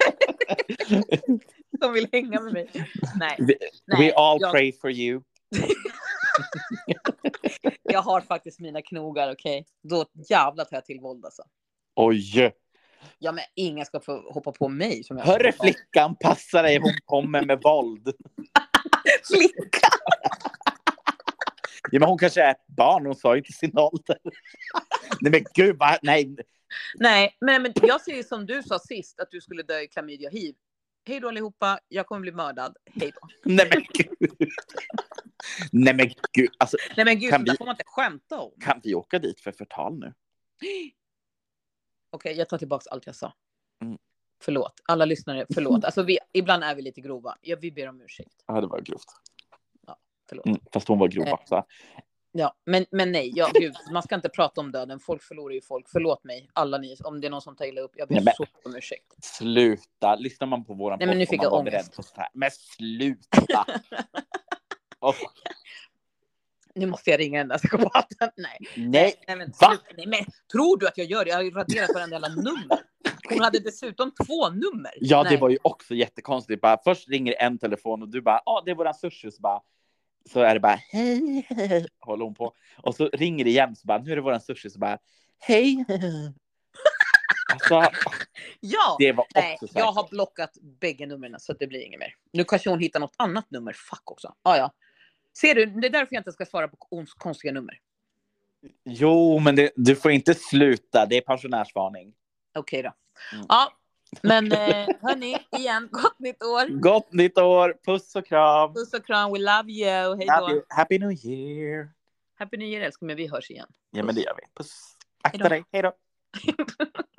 [LAUGHS] Som vill hänga med mig? Nej, We, nej. we all jag, pray for you. [LAUGHS] jag har faktiskt mina knogar, okej? Då jävlar tar jag till våld alltså. Oj! Ja, men ingen ska få hoppa på mig. Som jag Hörru flickan, passa dig, hon kommer med våld. [LAUGHS] Flicka! Ja, men hon kanske är ett barn, hon sa ju inte sin ålder. Nej men gud, vad, nej. Nej, men, men jag säger som du sa sist, att du skulle dö i klamydia hiv. Hej då allihopa, jag kommer bli mördad. Hej då. Nej men gud. Nej men gud, alltså, Nej men gud, Kan det vi- får man inte skämta om. kan vi åka dit för förtal nu? [GASPS] [GASPS] Okej, jag tar tillbaka allt jag sa. Mm. Förlåt, alla lyssnare, förlåt. Alltså, vi, ibland är vi lite grova. Ja, vi ber om ursäkt. Ja, det var grovt. Förlåt. Mm, fast hon var grov Eh. också. Ja, men, men nej, ja, gud, man ska inte prata om döden. Folk förlorar ju folk. Förlåt mig, alla ni, om det är någon som tar illa upp. Jag ber Nej, så om ursäkt. Sluta, lyssnar man på våran Nej, men nu fick jag ångest. Men sluta! [LAUGHS] Åh, Nu måste jag ringa den där psykopaten. [LAUGHS] Nej, nej, nej, men, nej, men tror du att jag gör det? Jag har ju raderat varenda jävla nummer. Hon hade dessutom två nummer. ja nej. det var ju också jättekonstigt. Bara, först ringer en telefon och du bara, ja ah, det är våran sushi. Så, bara, så är det bara, hej, hej, håller hon på. Och så ringer det igen, så bara, nu är det våran sushi. Så bara, hej. Alltså, Ja, det var nej, också så här, jag har blockat bägge numren så det blir inget mer. Nu kanske hon hittar något annat nummer. Fuck också. Ah, ja. Ser du, det är därför jag inte ska svara på ons- konstiga nummer. Jo, men det, du får inte sluta. Det är pensionärsvarning. Okej då. Mm. Ja, men eh, hörni, igen, gott nytt år. Gott nytt år! Puss och kram! Puss och kram, we love you. Hej Happy, då. happy New Year! Happy New Year älskling, men vi hörs igen. Ja, men det gör vi. Puss! Akta Hej då. dig. Hej då! [LAUGHS]